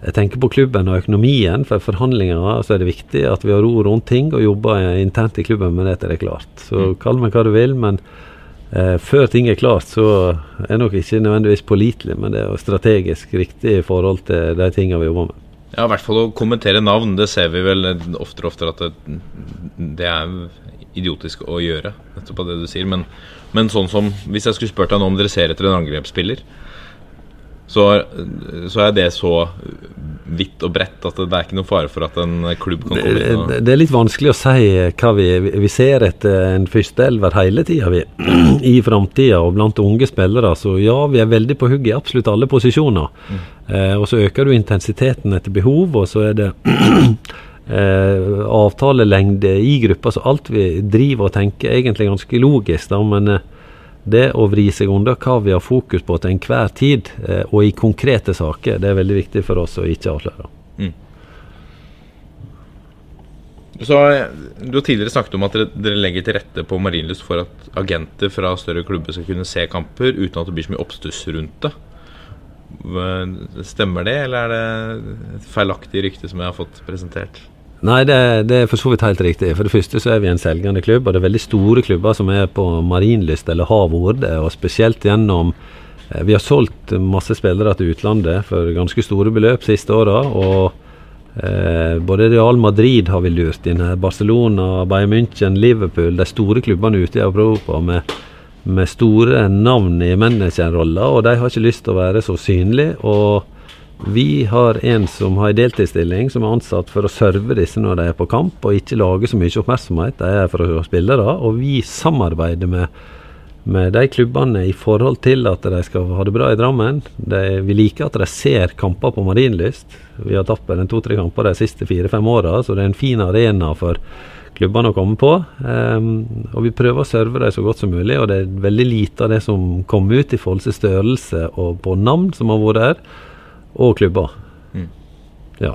jeg tenker på klubben og økonomien. For forhandlinger så er det viktig at vi har ro rundt ting og jobber internt i klubben med det til det er klart. Så mm. kall meg hva du vil, men før ting er klart, så er nok ikke nødvendigvis pålitelig, men det er strategisk riktig i forhold til de tingene vi jobber med. Ja, i hvert fall å kommentere navn. Det ser vi vel oftere og oftere at det, det, er idiotisk å gjøre. Nettopp av det du sier. Men, men sånn som hvis jeg skulle spurt deg nå om dere ser etter en angrepsspiller, så, så, er det så vidt og bredt at det er ikke noen fare for at en klubb kan komme inn. Og... Det er litt vanskelig å si hva vi, vi ser etter en førsteelver hele tida i framtida. Og blant unge spillere, så ja, vi er veldig på hugget i absolutt alle posisjoner. Mm. Eh, og så øker du intensiteten etter behov, og så er det eh, avtalelengde i gruppa. Så alt vi driver og tenker, er egentlig ganske logisk. da, men eh, det å vri seg unna hva vi har fokus på til enhver tid, eh, og i konkrete saker, det er veldig viktig for oss å ikke avsløre. Mm. Så, du har tidligere snakket om at dere, dere legger til rette på Marienlyst for at agenter fra større klubber skal kunne se kamper uten at det blir så mye oppstuss rundt det. Eh, Stemmer det, eller er det et feilaktig rykte som jeg har fått presentert? Nei, det, det er for så vidt helt riktig. For det første så er vi en selgende klubb, og det er veldig store klubber som er på marinlyst eller det, og spesielt gjennom eh, Vi har solgt masse spillere til utlandet for ganske store beløp siste åra, og eh, både Real Madrid har vi lurt inn her, Barcelona, Bayern München, Liverpool, de store klubbene ute i Europa med, med store navn i managerroller, og de har ikke lyst til å være så synlige. og vi har en som har en deltidsstilling, som er ansatt for å serve disse når de er på kamp, og ikke lage så mye oppmerksomhet. De er for å spille da, og vi samarbeider med, med de klubbene i forhold til at de skal ha det bra i Drammen. De, vi liker at de ser kamper på Marienlyst. Vi har tapt vel to-tre kamper de siste fire-fem åra, så det er en fin arena for klubbene å komme på. Um, og vi prøver å serve dem så godt som mulig, og det er veldig lite av det som kommer ut i forhold til størrelse og på navn som har vært her og klubber. Mm. Ja.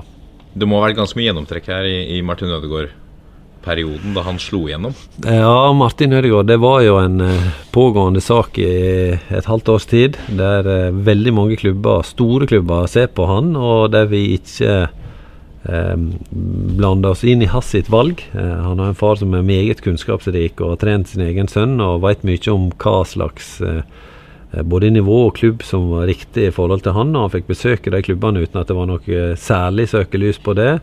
Det må ha vært ganske mye gjennomtrekk her i, i Martin Ødegaard-perioden, da han slo igjennom? Ja, Martin Ødegaard, det var jo en uh, pågående sak i et halvt års tid. Der uh, veldig mange klubber, store klubber, ser på han, og der vi ikke eh, blander oss inn i hans sitt valg. han har en far som er meget kunnskapsrik og har trent sin egen sønn og vet mye om hva slags Eh, både nivå og klubb som var riktig i forhold til han. og Han fikk besøke de klubbene uten at det var noe eh, særlig søkelys på det.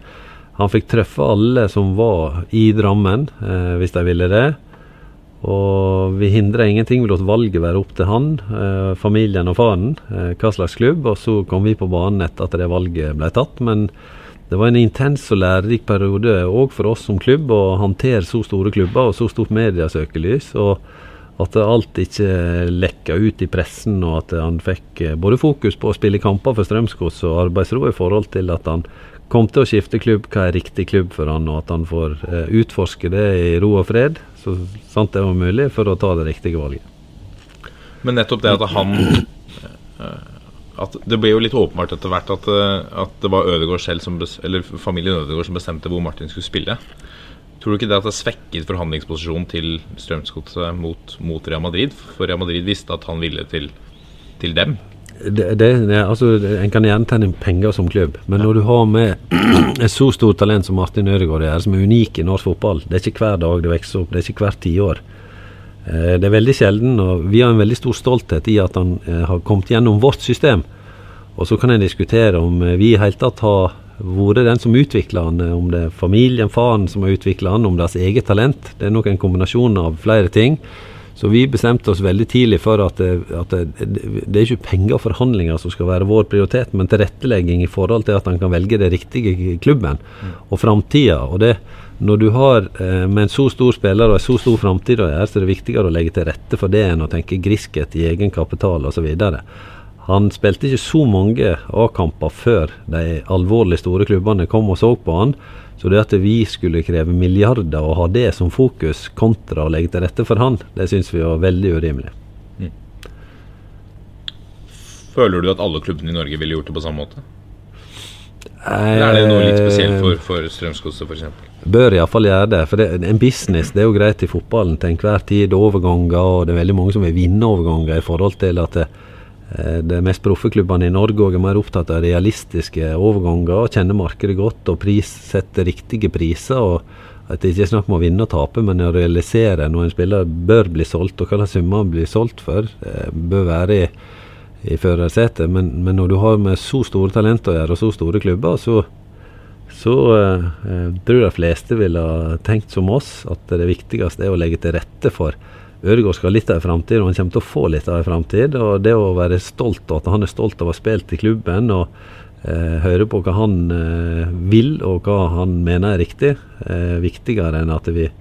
Han fikk treffe alle som var i Drammen, eh, hvis de ville det. Og vi hindra ingenting. Vi lot valget være opp til han, eh, familien og faren, eh, hva slags klubb. Og så kom vi på banen etter at det valget ble tatt. Men det var en intens og lærerik periode òg for oss som klubb å håndtere så store klubber og så stort mediesøkelys. og at alt ikke lekka ut i pressen, og at han fikk eh, både fokus på å spille kamper for Strømsgods og arbeidsro i forhold til at han kom til å skifte klubb, hva er riktig klubb for han, og at han får uh, utforske det i ro og fred, så sant det var mulig, for å ta det riktige valget. Men nettopp det at han uh, at Det ble jo litt åpenbart etter hvert at, at det var Ødegaard selv som eller familien Ødegaard som bestemte hvor Martin skulle spille. Tror du ikke det at det svekket forhandlingsposisjonen til Strømsgodset mot, mot, Real Madrid? For Real Madrid visste at han ville til, til dem. Det, det, altså, en kan gjerne tjene penger som klubb, men når du har med et så stort talent som Martin Ødegaard er, som er unik i norsk fotball Det er ikke hver dag det vokser opp, det er ikke hvert tiår. Eh, det er veldig sjelden, og vi har en veldig stor stolthet i at han eh, har kommet gjennom vårt system. Og så kan en diskutere om eh, vi i hele tatt har vært den som utvikler han, om det er familien, faren som har utvikla han, om deres eget talent. Det er nok en kombinasjon av flere ting. Så vi bestemte oss veldig tidlig for at, at det, det, er ikke penger og forhandlinger som skal være vår prioritet, men tilrettelegging i forhold til at han kan velge det riktige klubben og framtida. Og når du har eh, med en så stor spiller og en så stor framtid å gjøre, så er det viktigere å legge til rette for det enn å tenke griskhet i egenkapital osv. Han spilte ikke så mange A-kamper før de alvorlig store klubbene kom og så på han. Så det at vi skulle kreve milliarder og ha det som fokus, kontra å legge til rette for han, det syns vi var veldig urimelig. Mm. Føler du at alle klubbene i Norge ville gjort det på samme måte? Eller er det noe litt spesielt for, for Strømsgodset f.eks.? Bør iallfall gjøre det. For det, en business det er jo greit i fotballen til enhver tid. Overganger, og det er veldig mange som vil vinne overganger i forhold til at det, Eh, de mest proffe klubbene i Norge er mer opptatt av realistiske overganger, og kjenner markedet godt og pris, setter riktige priser. og At det ikke er snakk om å vinne og tape, men å realisere når en spiller bør bli solgt, og hva summer han blir solgt for, eh, bør være i, i førersetet. Men, men, når du har med så store talenter å gjøre, og så store klubber, så, så eh, eh tror jeg de fleste ville ha tenkt som oss, at det viktigste er å legge til rette for Ødegaard skal ha litt av en framtid, og han kommer til å få litt av en framtid. Og det å være stolt av at han er stolt av å ha spilt i klubben og eh, høre på hva han eh, vil og hva han mener er riktig, eh, viktigere enn at vi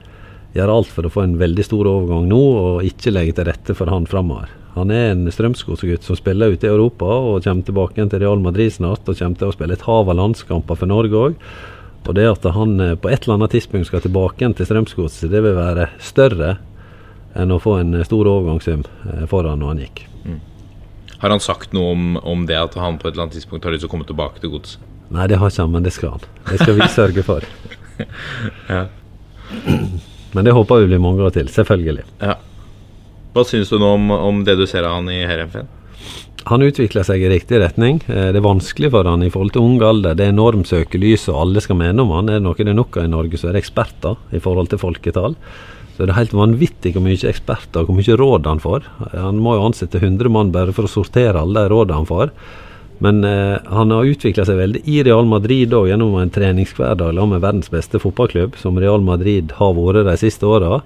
gjør alt for å få en veldig stor overgang nå, og ikke legge til rette for han framover. Han er en strømskosegutt som spiller ute i Europa og kommer tilbake til Real Madrid snart og kommer til å spille et hav av landskamper for Norge òg. Og det at han eh, på et eller annet tidspunkt skal tilbake til Strømsgodset, det vil være større enn å få en stor overgangssum eh, foran når han gikk. Mm. Har han sagt noe om, om, det at han på et eller annet tidspunkt har lyst til å komme tilbake til gods? Nei, det har ikke han, men det skal han. Det skal vi sørge for. ja. Men det håper vi blir mange år til, selvfølgelig. Ja. Hva syns du nå om, om, det du ser av han i Heerenveen? han utvikler seg i riktig retning. Eh, det er vanskelig for han i forhold til ung alder. Det er enormt søkelys, og alle skal mene om han. Er det noe det er nok av i Norge, så er eksperter i forhold til folketall. Så det er helt vanvittig hvor mye eksperter og hvor mye råd han får. Han må jo ansette 100 mann bare for å sortere alle de rådene han får. Men eh, han har utvikla seg veldig i Real Madrid òg, gjennom en treningshverdag med verdens beste fotballklubb, som Real Madrid har vært de siste åra.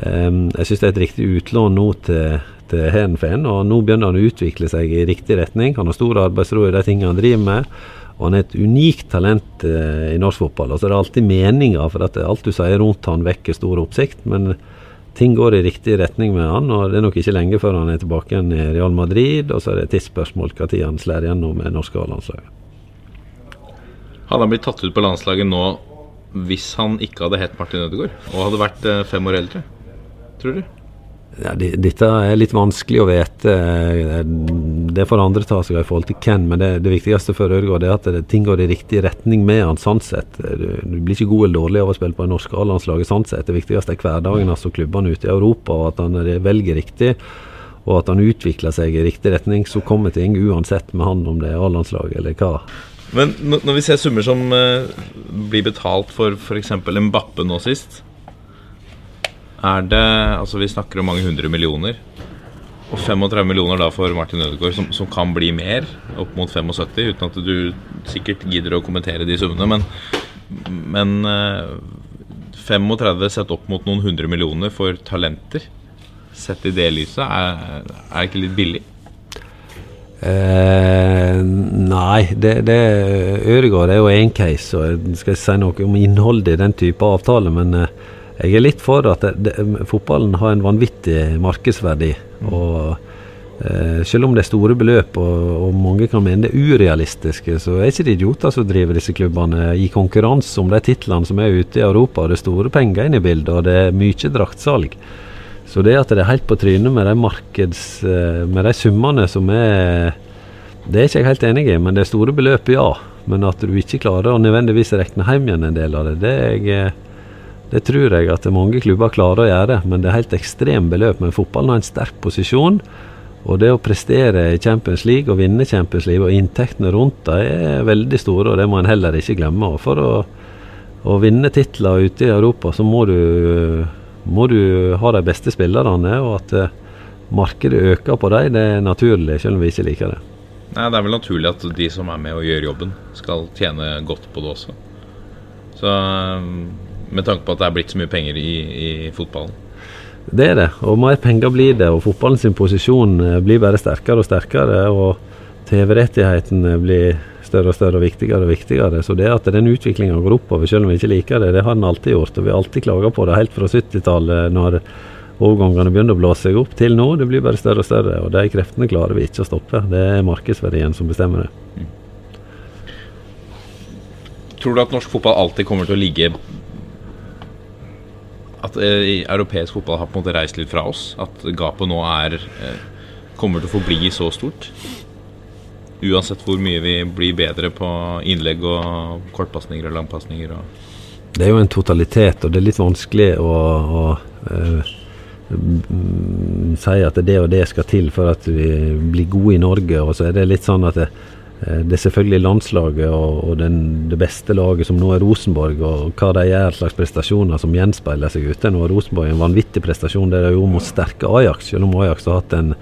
Eh, jeg syns det er et riktig utlån nå til til Hedenfen, og nå begynner han å utvikle seg i riktig retning. Han har stor arbeidsro i de tingene han driver med, og han er et unikt talent eh, i norsk fotball. Og så er det alltid meninger, for at alt du sier rundt han vekker stor oppsikt. Men ting går i riktig retning med han, og det er nok ikke lenge før han er tilbake igjen i Real Madrid. Og så er det et tidsspørsmål når han slår gjennom med norske A-landslaget. Hadde han blitt tatt ut på landslaget nå hvis han ikke hadde hett Martin Ødegaard og hadde vært eh, fem år eldre, tror du? Ja, dette er litt vanskelig å vite. Det får andre ta seg av i forhold til hvem, men det, det viktigste for Ødegaard er at det, ting går i riktig retning med han sånn sett. Du, du, blir ikke god eller dårlig av å spille på det norske A-landslaget sånn sett. Det viktigste er hverdagen, altså klubbene ute i Europa, og at han velger riktig. Og at han utvikler seg i riktig retning. Så kommer ting uansett med han om det er A-landslaget eller hva. Men når vi ser summer som uh, blir betalt for f.eks. Mbappe nå sist, er det Altså, vi snakker om mange hundre millioner. Og 35 millioner da for Martin Ødegaard, som, som, kan bli mer, opp mot 75, uten at du sikkert gidder å kommentere de summene. Men, men eh, 35 sett opp mot noen hundre millioner for talenter, sett i det lyset, er det ikke litt billig? Eh, nei, det, det Ødegaard er jo én case, og jeg skal ikke si noe om innholdet i den type avtale, men eh, jeg er litt for at det, det, fotballen har en vanvittig markedsverdi. og eh, Selv om det er store beløp og, og, mange kan mene det er urealistiske, så er ikke det idioter som driver disse klubbene i konkurranse om de titlene som er ute i Europa. Det er store penger inne i bildet, og det er mye draktsalg. Så det at det er helt på trynet med de markeds, eh, med de summene som er Det er ikke jeg helt enig i, men det er store beløp, ja. Men at du ikke klarer å nødvendigvis regne hjem igjen en del av det, det er jeg eh, det tror jeg at mange klubber klarer å gjøre, men det er helt ekstremt beløp. Men fotballen har en sterk posisjon. Og det å prestere i Champions League og vinne Champions League og inntektene rundt det er veldig store, og det må en heller ikke glemme. Og for å, å vinne titler ute i Europa, så må du, må du ha de beste spillerne. Og at eh, markedet øker på dem, det er naturlig, selv om vi ikke liker det. Nei, Det er vel naturlig at de som er med og gjør jobben, skal tjene godt på det også. Så med tanke på at det er blitt så mye penger i, i fotballen. Det er det, og mer penger blir det. Og fotballen sin posisjon eh, blir bare sterkere og sterkere. Og TV-rettighetene blir større og større og viktigere og viktigere. Så det at den utviklinga går oppover, selv om vi ikke liker det, det har den alltid gjort. Og vi har alltid klaga på det helt fra 70-tallet, når overgangene begynner å blåse seg opp, til nå. Det blir bare større og større. Og de kreftene klarer vi ikke å stoppe. Det er markedsverdien som bestemmer det. Mm. Tror du at norsk fotball alltid kommer til å ligge at eh, europeisk fotball har på en måte reist litt fra oss. At gapet nå er eh, kommer til å forbli så stort. Uansett hvor mye vi blir bedre på innlegg og kortpasninger og langpasninger. Det er jo en totalitet, og det er litt vanskelig å, å eh, si at det og det skal til for at vi blir gode i Norge. Og så er det litt sånn at det, det er selvfølgelig landslaget og, og den, det beste laget som nå er Rosenborg, og hva de gjør slags prestasjoner som gjenspeiler seg ute. Nå er Rosenborg en vanvittig prestasjon. Det er jo mot sterke Ajax, selv om Ajax har hatt en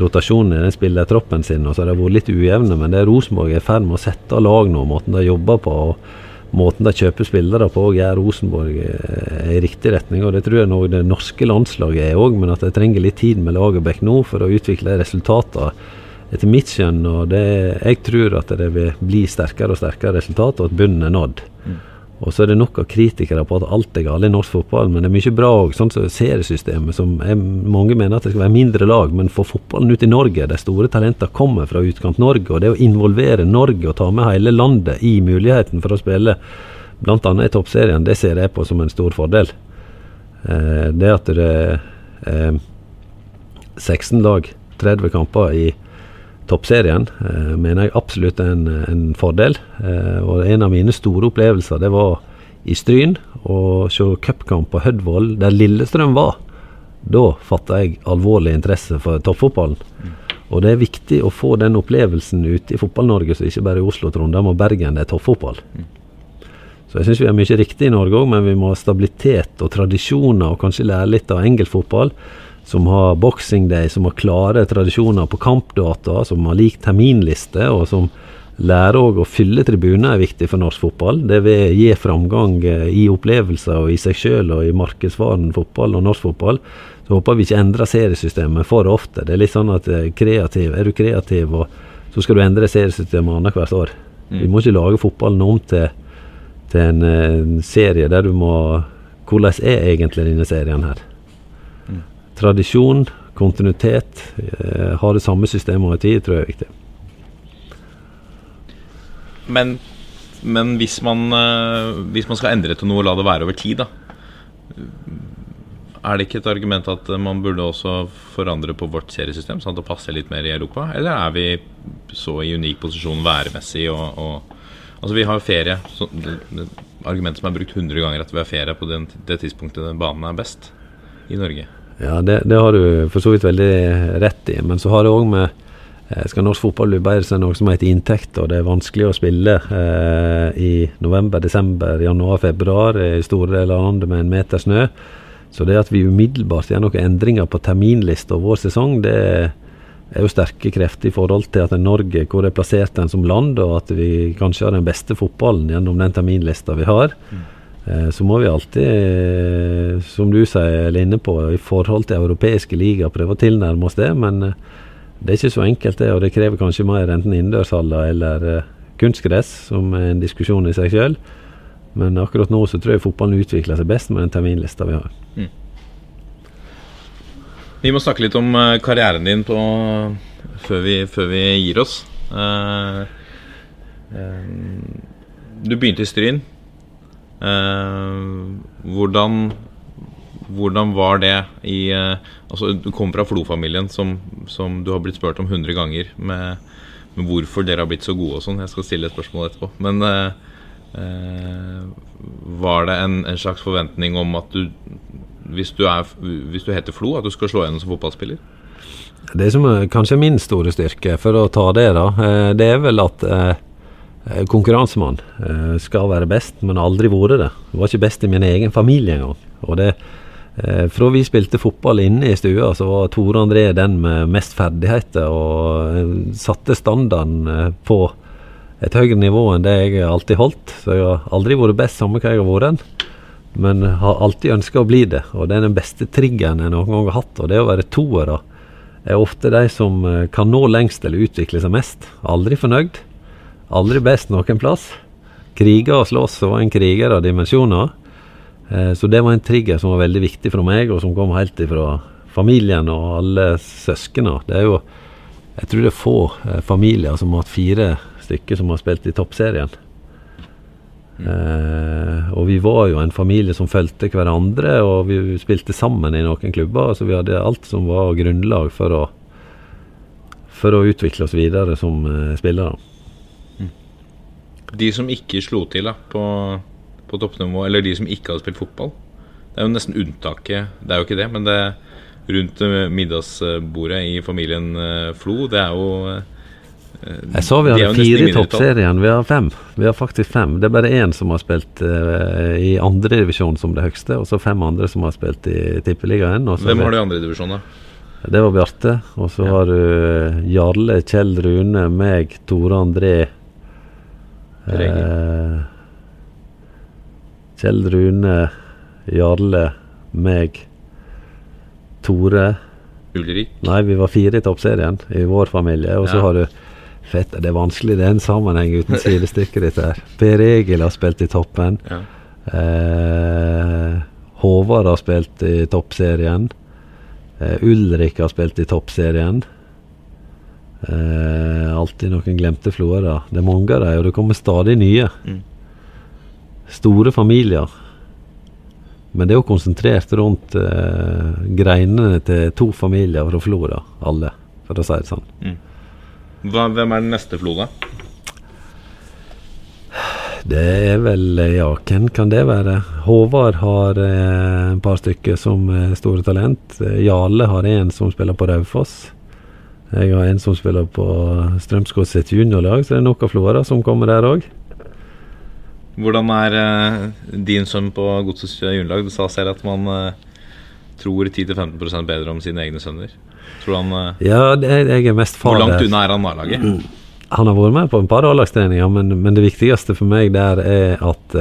rotasjon i den spillertroppen sin. og så har det vært litt ujevne, men det er Rosenborg er i ferd med å sette lag nå, måten de jobber på. og Måten de kjøper spillere på, gjør Rosenborg eh, i riktig retning. og Det tror jeg nå det norske landslaget er òg, men at de trenger litt tid med Lagerbäck nå for å utvikle resultater etter mitt skjønn, og det, jeg tror at det vil bli sterkere og sterkere resultat, og at bunnen er nådd. Mm. Og så er det nok av kritikere på at alt er galt i norsk fotball, men det er mye bra òg. Sånn som seriesystemet, som er, mange mener at det skal være mindre lag, men for fotballen ut i Norge, de store talentene kommer fra utkant-Norge, og det å involvere Norge og ta med hele landet i muligheten for å spille bl.a. i toppserien, det ser jeg på som en stor fordel. Eh, det at det er eh, 16 lag, 30 kamper i toppserien eh, mener jeg absolutt er en, en fordel. Eh, og en av mine store opplevelser det var i Stryn å se cupkamp på Hødvoll der Lillestrøm var. Da fatta jeg alvorlig interesse for toppfotballen. Mm. Og det er viktig å få den opplevelsen ute i Fotball-Norge, så ikke bare i Oslo, Trondheim og Bergen det er toppfotball. Så jeg syns vi har mye riktig i Norge òg, men vi må ha stabilitet og tradisjoner, og kanskje lære litt av engelsk fotball, som har boxing day, som har klare tradisjoner på kampdata, som har lik terminliste, og som lærer òg å fylle tribuner er viktig for norsk fotball. Det vil gi framgang eh, i opplevelser og i seg sjøl og i markedsvaren fotball og norsk fotball. Så håper vi ikke endrer seriesystemet for ofte. Det er litt sånn at eh, kreativ, er du kreativ, og så skal du endre seriesystemet annethvert år. Vi må ikke lage fotballen om til, til en, en serie der du må Hvordan er egentlig denne serien her? Tradisjon, kontinuitet, eh, ha det samme systemet over tid, tror jeg er viktig. Men, men hvis, man, eh, hvis man skal endre til noe og la det være over tid, da Er det ikke et argument at man burde også forandre på vårt seriesystem, sånn at det passer litt mer i Europa? Eller er vi så i unik posisjon værmessig og, og Altså, vi har ferie. Så det, det, argumentet som er brukt 100 ganger, at vi har ferie på den, det tidspunktet banen er best i Norge. Ja, det, det har du for så vidt veldig rett i. Men så har det òg med eh, Skal norsk fotball er det noe som heter inntekt. Og det er vanskelig å spille eh, i november, desember, januar, februar i store deler av landet med en meter snø. Så det at vi umiddelbart gjør noen endringer på terminlista og vår sesong, det er jo sterke krefter i forhold til at Norge, hvor er plassert den som land, og at vi kanskje har den beste fotballen gjennom den terminlista vi har. Eh, Så må vi alltid, eh, som du sier, inne på, i forhold til europeiske liga, prøve å tilnærme oss det. Men eh, det er ikke så enkelt, det. Og det krever kanskje mer enten innendørshaller eller eh, kunstgress, som er en diskusjon i seg sjøl. Men akkurat nå så tror jeg fotballen utvikler seg best med den terminlista vi har. Vi må snakke litt om eh, karrieren din på, før, vi, før vi gir oss. Uh, um, du begynte i Stryn. Eh, hvordan, hvordan var det i eh, Altså, du kommer fra Flo-familien, som, som du har blitt spurt om 100 ganger med, med hvorfor dere har blitt så gode og sånn. Jeg skal stille et spørsmål etterpå. Men eh, var det en, en slags forventning om at du hvis du, er, hvis du heter Flo, at du skal slå gjennom som fotballspiller? Det som er kanskje min store styrke, for å ta det, da, det er vel at konkurransemann eh, skal være best, men aldri vært det. Jeg var ikke best i min egen familie engang. Og det, eh, fra vi spilte fotball inne i stua, så var Tore André den med mest ferdigheter, og eh, satte standarden eh, på et høyere nivå enn det jeg alltid holdt. Så jeg har aldri vært best, samme hva jeg har vært. Men har alltid ønska å bli det, og det er den beste triggeren jeg noen gang har hatt. Og det å være toer er ofte de som eh, kan nå lengst eller utvikle seg mest. Aldri fornøyd. Aldri best noen plass. Kriger og slåss var en kriger av dimensjoner. Eh, Så det var en trigger som var veldig viktig for meg, og som kom helt ifra familien og alle søskena. Det er jo Jeg tror det er få eh, familier som har hatt fire stykker som har spilt i toppserien. Eh, og vi var jo en familie som fulgte hverandre, og vi spilte sammen i noen klubber. Så vi hadde alt som var grunnlag for å, for å utvikle oss videre som eh, spillere. De som ikke slo til da, på, på toppnivå, eller de som ikke hadde spilt fotball Det er jo nesten unntaket. Det er jo ikke det, men det rundt eh, middagsbordet i familien eh, Flo, det er jo eh, Jeg sa vi de hadde fire i toppserien. Vi har fem. Vi har faktisk fem. Det er bare én som har spilt uh, i andredivisjon som det høyeste, og så fem andre som har spilt i Tippeligaen. Hvem har du i andre divisjon, da? Det var Bjarte. Og så Ja. har du Jarle, Kjell Rune, meg, Tore André eh, Kjell Rune, Jarle, meg, Tore Ulrik? Nei, vi var fire i toppserien i vår familie. Og så Ja. har du Fett, det er vanskelig, det er en sammenheng uten sidestykke, dette her. Per Egil har spilt i toppen. Ja. Eh, Håvard har spilt i toppserien. Eh, Ulrik har spilt i toppserien. Eh, alltid noen glemte florer. Det er mange av dem, og det kommer stadig nye. Mm. Store familier. Men det er jo konsentrert rundt eh, greinene til to familier fra Flora, alle, for å si det sånn. Hva, hvem er den neste Flo, da? Det er vel Ja, hvem kan det være? Håvard har eh, et par stykker som er store talent. Eh, Jarle har en som spiller på Raufoss. Jeg har en som spiller på Strømsgods sitt juniorlag, så det er nok av Flora som kommer der òg. Hvordan er eh, din sønn på Godsets juniorlag? Du sa selv at man eh, tror 10-15% bedre om sine egne sønner. Tror han, eh, Ja, det, jeg er mest far hvor langt unna er han A-laget? Han har vært med på en par A-lagstreninger, men, men det viktigste for meg der er at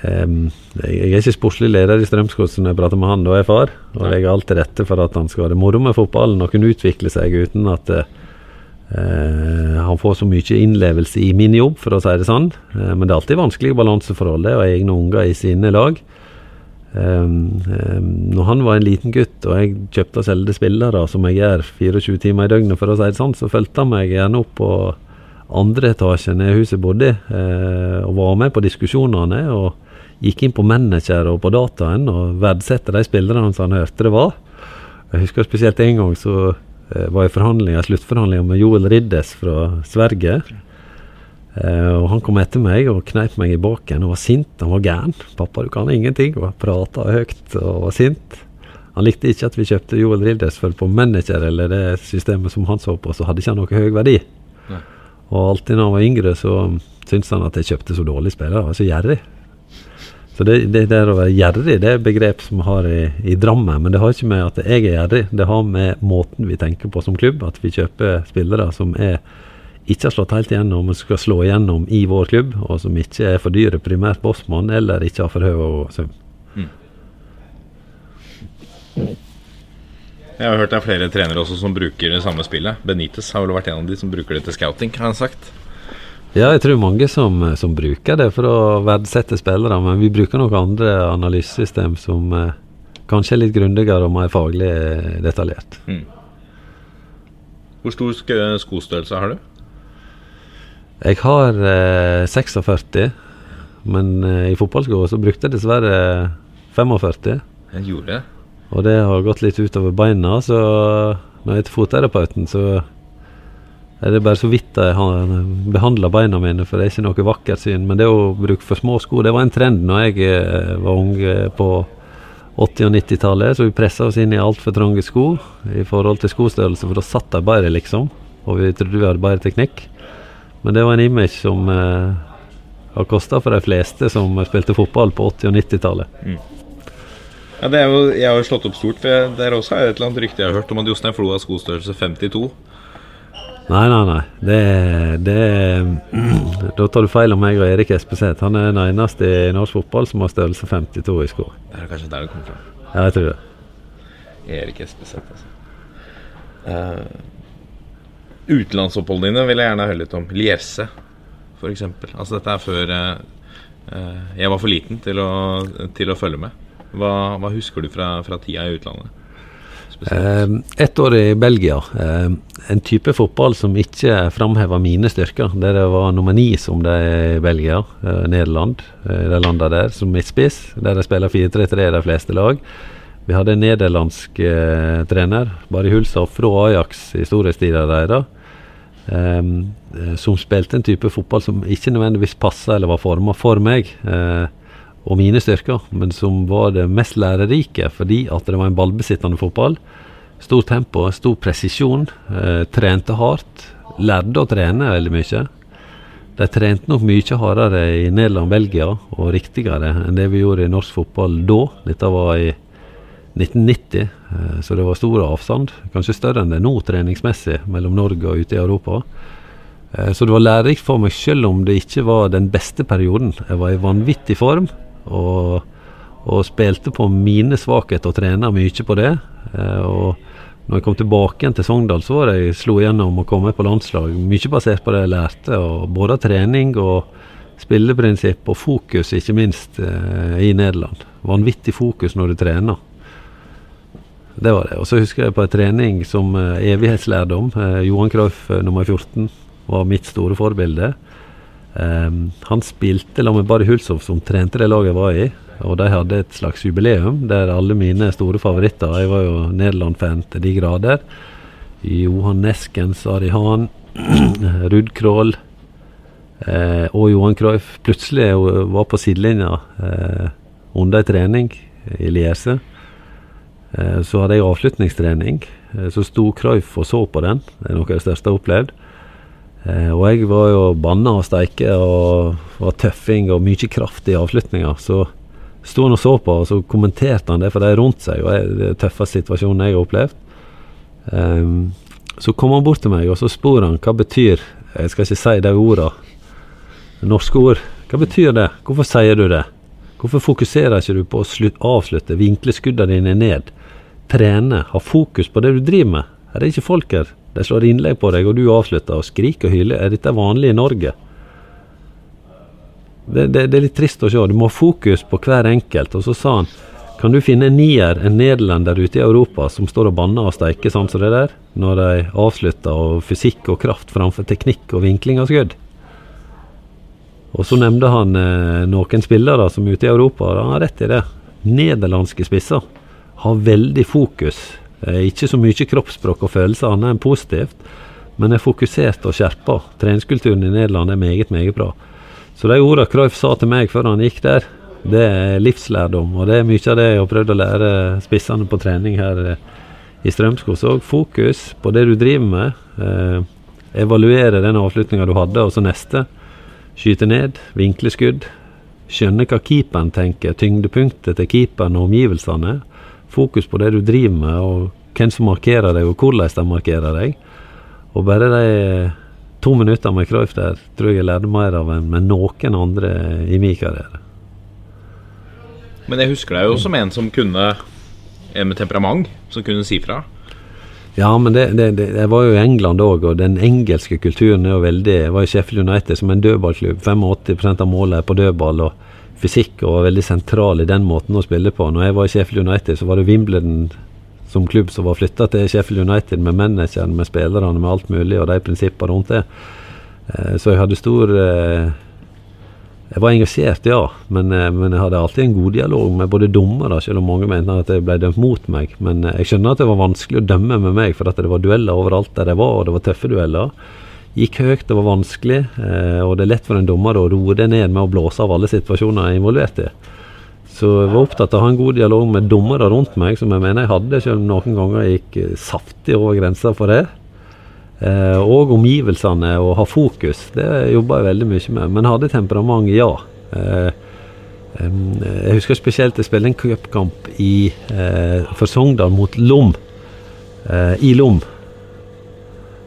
em, jeg, er ikke sportslig leder i Strømsgodset når jeg prater med han, da er jeg far. Og legger alt til rette for at han skal ha det moro med fotballen og kunne utvikle seg uten at eh, han får så mye innlevelse i min jobb, for å si det sånn. Uh, men det er alltid vanskelige balanseforhold, det å ha egne unger i sine lag. Um, um, når han var en liten gutt og jeg kjøpte og solgte spillere, som jeg gjør 24 timer i døgnet, for å si det sånn, så fulgte han meg gjerne opp på andre etasjen i huset bodde i, eh, og var med på diskusjonene. og Gikk inn på manager og på dataen og verdsatte de spillerne som han hørte det var. Jeg husker spesielt en gang så eh, var jeg i forhandlinger, sluttforhandlinger med Joel Riddes fra Sverige. Eh, og Han kom etter meg og kneip meg i baken og var sint. Han var gæren. 'Pappa, du kan ingenting.' Og prata høyt og var sint. Han likte ikke at vi kjøpte Joel Riddes, for på manager eller det systemet som han så på, så hadde ikke han noe høy verdi. Og alltid når han var yngre, så syntes han at jeg kjøpte så dårlige spillere. Jeg var så gjerrig. Så det, det der å være gjerrig, det er et begrep som har i, i Drammen. Men det har ikke med at jeg er gjerrig, det har med måten vi tenker på som klubb. At vi kjøper spillere som er ikke har slått helt igjennom, men skal slå igjennom i vår klubb, og som ikke er for dyre primært på Osman, eller ikke har for høy sum. Jeg har hørt det er flere trenere også som bruker det samme spillet. Benitez har vel vært en av de som bruker det til scouting, har han sagt. Ja, jeg tror mange som, som bruker det for å verdsette spillere, men vi bruker nok andre analysesystem som eh, kanskje er litt grundigere og mer faglig detaljert. detaljert. Hvor stor sk- skostørrelse har du? Jeg har eh, 46, men eh, i fotballskoa så brukte jeg dessverre 45. Jeg gjorde det. Og det har gått litt utover beina, så når jeg er til fotterapeuten, så er det bare så vidt jeg har behandla beina mine, for det er ikke noe vakkert syn. Men det å bruke for små sko, det var en trend når jeg eh, var ung eh, på 80- og 90-tallet. Så vi pressa oss inn i altfor trange sko i forhold til skostørrelse, for da satt de bedre, liksom. Og vi trodde vi hadde bedre teknikk. Men det var en image som eh, har kosta for de fleste som spilte fotball på 80- og 90-tallet. Ja, det er jo, jeg har jo slått opp stort, for jeg, det er også et eller annet rykte jeg har hørt om at Jostein Flo har skostørrelse 52. Nei, nei, nei. Det, det Da tar du feil om meg og Erik Espeseth. Han er den eneste i norsk fotball som har størrelse 52 i sko. Det er kanskje der det kommer fra. Ja, jeg tror det. Erik Espeseth, altså. Uh, utenlandsoppholdene dine vil jeg gjerne høre litt om. Lierse, f.eks. Altså, dette er før eh, eh, jeg var for liten til å, til å følge med. Hva, hva husker du fra, fra tida i utlandet? Eh, ett år i Belgia. Eh, en type fotball som ikke framheva mine styrker. Der det var nummer ni som det er i Belgia, eh, Nederland, eh, de landa der, som midtspiss. Der de spiller 4-3-3 de fleste lag. Vi hadde en nederlandsk eh, trener, Barry Hulshoff, fra Ajax i storhetstida deres. Um, eh, som spilte en type fotball som ikke nødvendigvis passa eller var forma for meg eh, og mine styrker, men som var det mest lærerike fordi at det var en ballbesittende fotball. Stor tempo, stor presisjon. Eh, trente hardt. Lærte å trene veldig mye. De trente nok mye hardere i Nederland, Belgia, og riktigere enn det vi gjorde i norsk fotball da. Dette var i 1990, eh, så det var stor avstand. Kanskje større enn det nå treningsmessig mellom Norge og ute i Europa. Eh, Så det var lærerikt for meg, selv om det ikke var den beste perioden. Jeg var i vanvittig form og, og spilte på mine svakheter og trena mye på det. Eh, Og når jeg kom tilbake igjen til Sogndal, så var det jeg slo gjennom og kom med på landslag. Mye basert på det jeg lærte, og både trening og spilleprinsipp og fokus, ikke minst, eh, i Nederland. Vanvittig fokus når du trener. Det var det. Og så husker jeg på en trening som eh, evighetslærdom. Johan eh, nummer 14 var mitt store forbilde. Ehm, han spilte sammen med Barry Hulshoff, som trente det laget jeg var i. Og de hadde et slags jubileum der alle mine store favoritter Jeg var jo Nederland-fan til de grader. Johan Neskens, Ari Hahn, Ruud Krål eh, og Johan Cruyff plutselig var på sidelinja eh, under en trening i Liese. Eh, så hadde jeg avslutningstrening. Eh, så sto Cruyff og så på den. Det er noe av det største jeg har opplevd. Eh, og jeg var jo banna og steike og var tøffing og mye kraft i avslutninga. Så sto han og så på, og så kommenterte han det for de rundt seg. Og det er den tøffeste situasjonen jeg har opplevd. Um, så kom han bort til meg og så spurte han hva betyr Jeg skal ikke si de orda. Norske ord. Hva betyr det? Hvorfor sier du det? Hvorfor fokuserer ikke du på å slutt, avslutte, vinkle skuddene dine ned, trene, ha fokus på det du driver med? Her er ikke folk her. De slår innlegg på deg, og du avslutter og skriker og hyler. Er dette vanlig i Norge? Det, det, det, er litt trist å se. Du må ha fokus på hver enkelt. Og så sa han kan du finne en nier, en nederlender ute i Europa som står og banner og steiker sånn som det der, når de avslutter og fysikk og kraft framfor teknikk og vinkling av skudd? Og så nevnte han eh, noen spillere som er ute i Europa, og han har rett i det. Nederlandske spisser har veldig fokus. Eh, ikke så mye kroppsspråk og følelser, annet enn positivt, men er fokusert og skjerpa. Treningskulturen i Nederland er meget, meget bra. Så de ordene Cruyff sa til meg før han gikk der, det er livslærdom. Og det er mye av det jeg har prøvd å lære spissene på trening her eh, i Strømskog. òg. fokus på det du driver med. Eh, evaluere den avslutninga du hadde, og så neste. Skyte ned, vinkle skudd. Skjønne hva keeperen tenker, tyngdepunktet til keeperen og omgivelsene. Fokus på det du driver med, og hvem som markerer deg, og hvordan de markerer deg. Og bare de to minutter med Cruyff der tror jeg jeg lærte mer av enn med noen andre i min karriere. Men jeg husker deg jo som en som kunne En med temperament, som kunne si fra. Ja, men det, det, det, jeg var jo i England òg, og den engelske kulturen er jo veldig Jeg var i Sheffield United som en dødballklubb. 85% av målet er på dødball, og fysikk og var veldig sentral i den måten å spille på. Når jeg var i Sheffield United, så var det Wimbledon som klubb som var flytta til Sheffield United med manageren, med spillerne, med alt mulig, og de prinsippene rundt det. Eh, så jeg hadde stor eh, jeg var engasjert, ja, men, eh, men, jeg hadde alltid en god dialog med både dommere, selv om mange mente at jeg ble dømt mot meg. Men jeg skjønner at det var vanskelig å dømme med meg, for at det var dueller overalt der jeg var, og det var tøffe dueller. Gikk høyt, det var vanskelig, eh, og det er lett for en dommer å roe det ned med å blåse av alle situasjoner jeg er involvert i. Så jeg var opptatt av å ha en god dialog med dommere rundt meg, som jeg mener jeg hadde, selv om noen ganger jeg gikk saftig over grensa for det. Eh, og omgivelsene og ha fokus. Det jobba jeg veldig mye med. Men hadde temperament, ja. Eh, jeg husker spesielt jeg spilte en cupkamp eh, for Sogndal mot Lom. Eh, I Lom.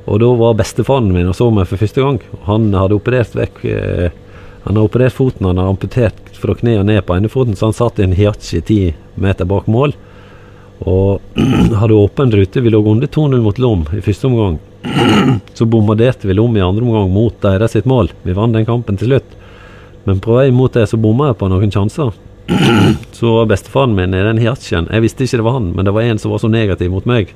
Og da var bestefaren min og så meg for første gang. Han hadde operert vekk eh, Han har operert foten, han har amputert fra kneet og ned på ene foten, så han satt i en hiachi ti meter bak mål. Og hadde åpen rute. Vi lå under 2-0 mot Lom i første omgang. Så bombarderte vi Lom i andre omgang mot deres sitt mål. Vi vant den kampen til slutt. Men på vei mot det så bomma jeg på noen sjanser. Så var bestefaren min i den Hiachien Jeg visste ikke det var han, men det var en som var så negativ mot meg.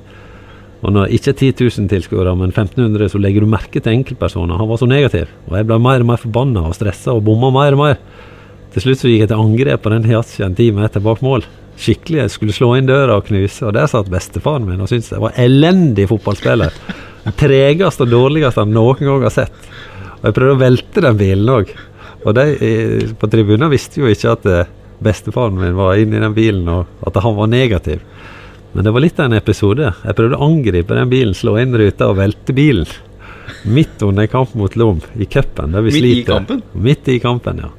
Og når ikke 10 000 tilskuere, men 1500, så legger du merke til enkeltpersoner. Han var så negativ. Og jeg ble mer og mer forbanna og stressa og bomma mer og mer. Til slutt så gikk jeg til angrep på den hiatsjen ti meter bak mål skikkelig. Jeg skulle slå inn døra og knuse, og der satt bestefaren min og syntes jeg var elendig fotballspiller. Den tregeste og dårligste han noen gang har sett. Og jeg prøvde å velte den bilen òg. Og de på tribunen visste jo ikke at eh, bestefaren min var inne i den bilen, og at han var negativ. Men det var litt av en episode. Jeg prøvde å angripe den bilen, slå inn ruta og velte bilen. Midt under en kamp mot Lom, i cupen. Midt i kampen? Midt i kampen, ja.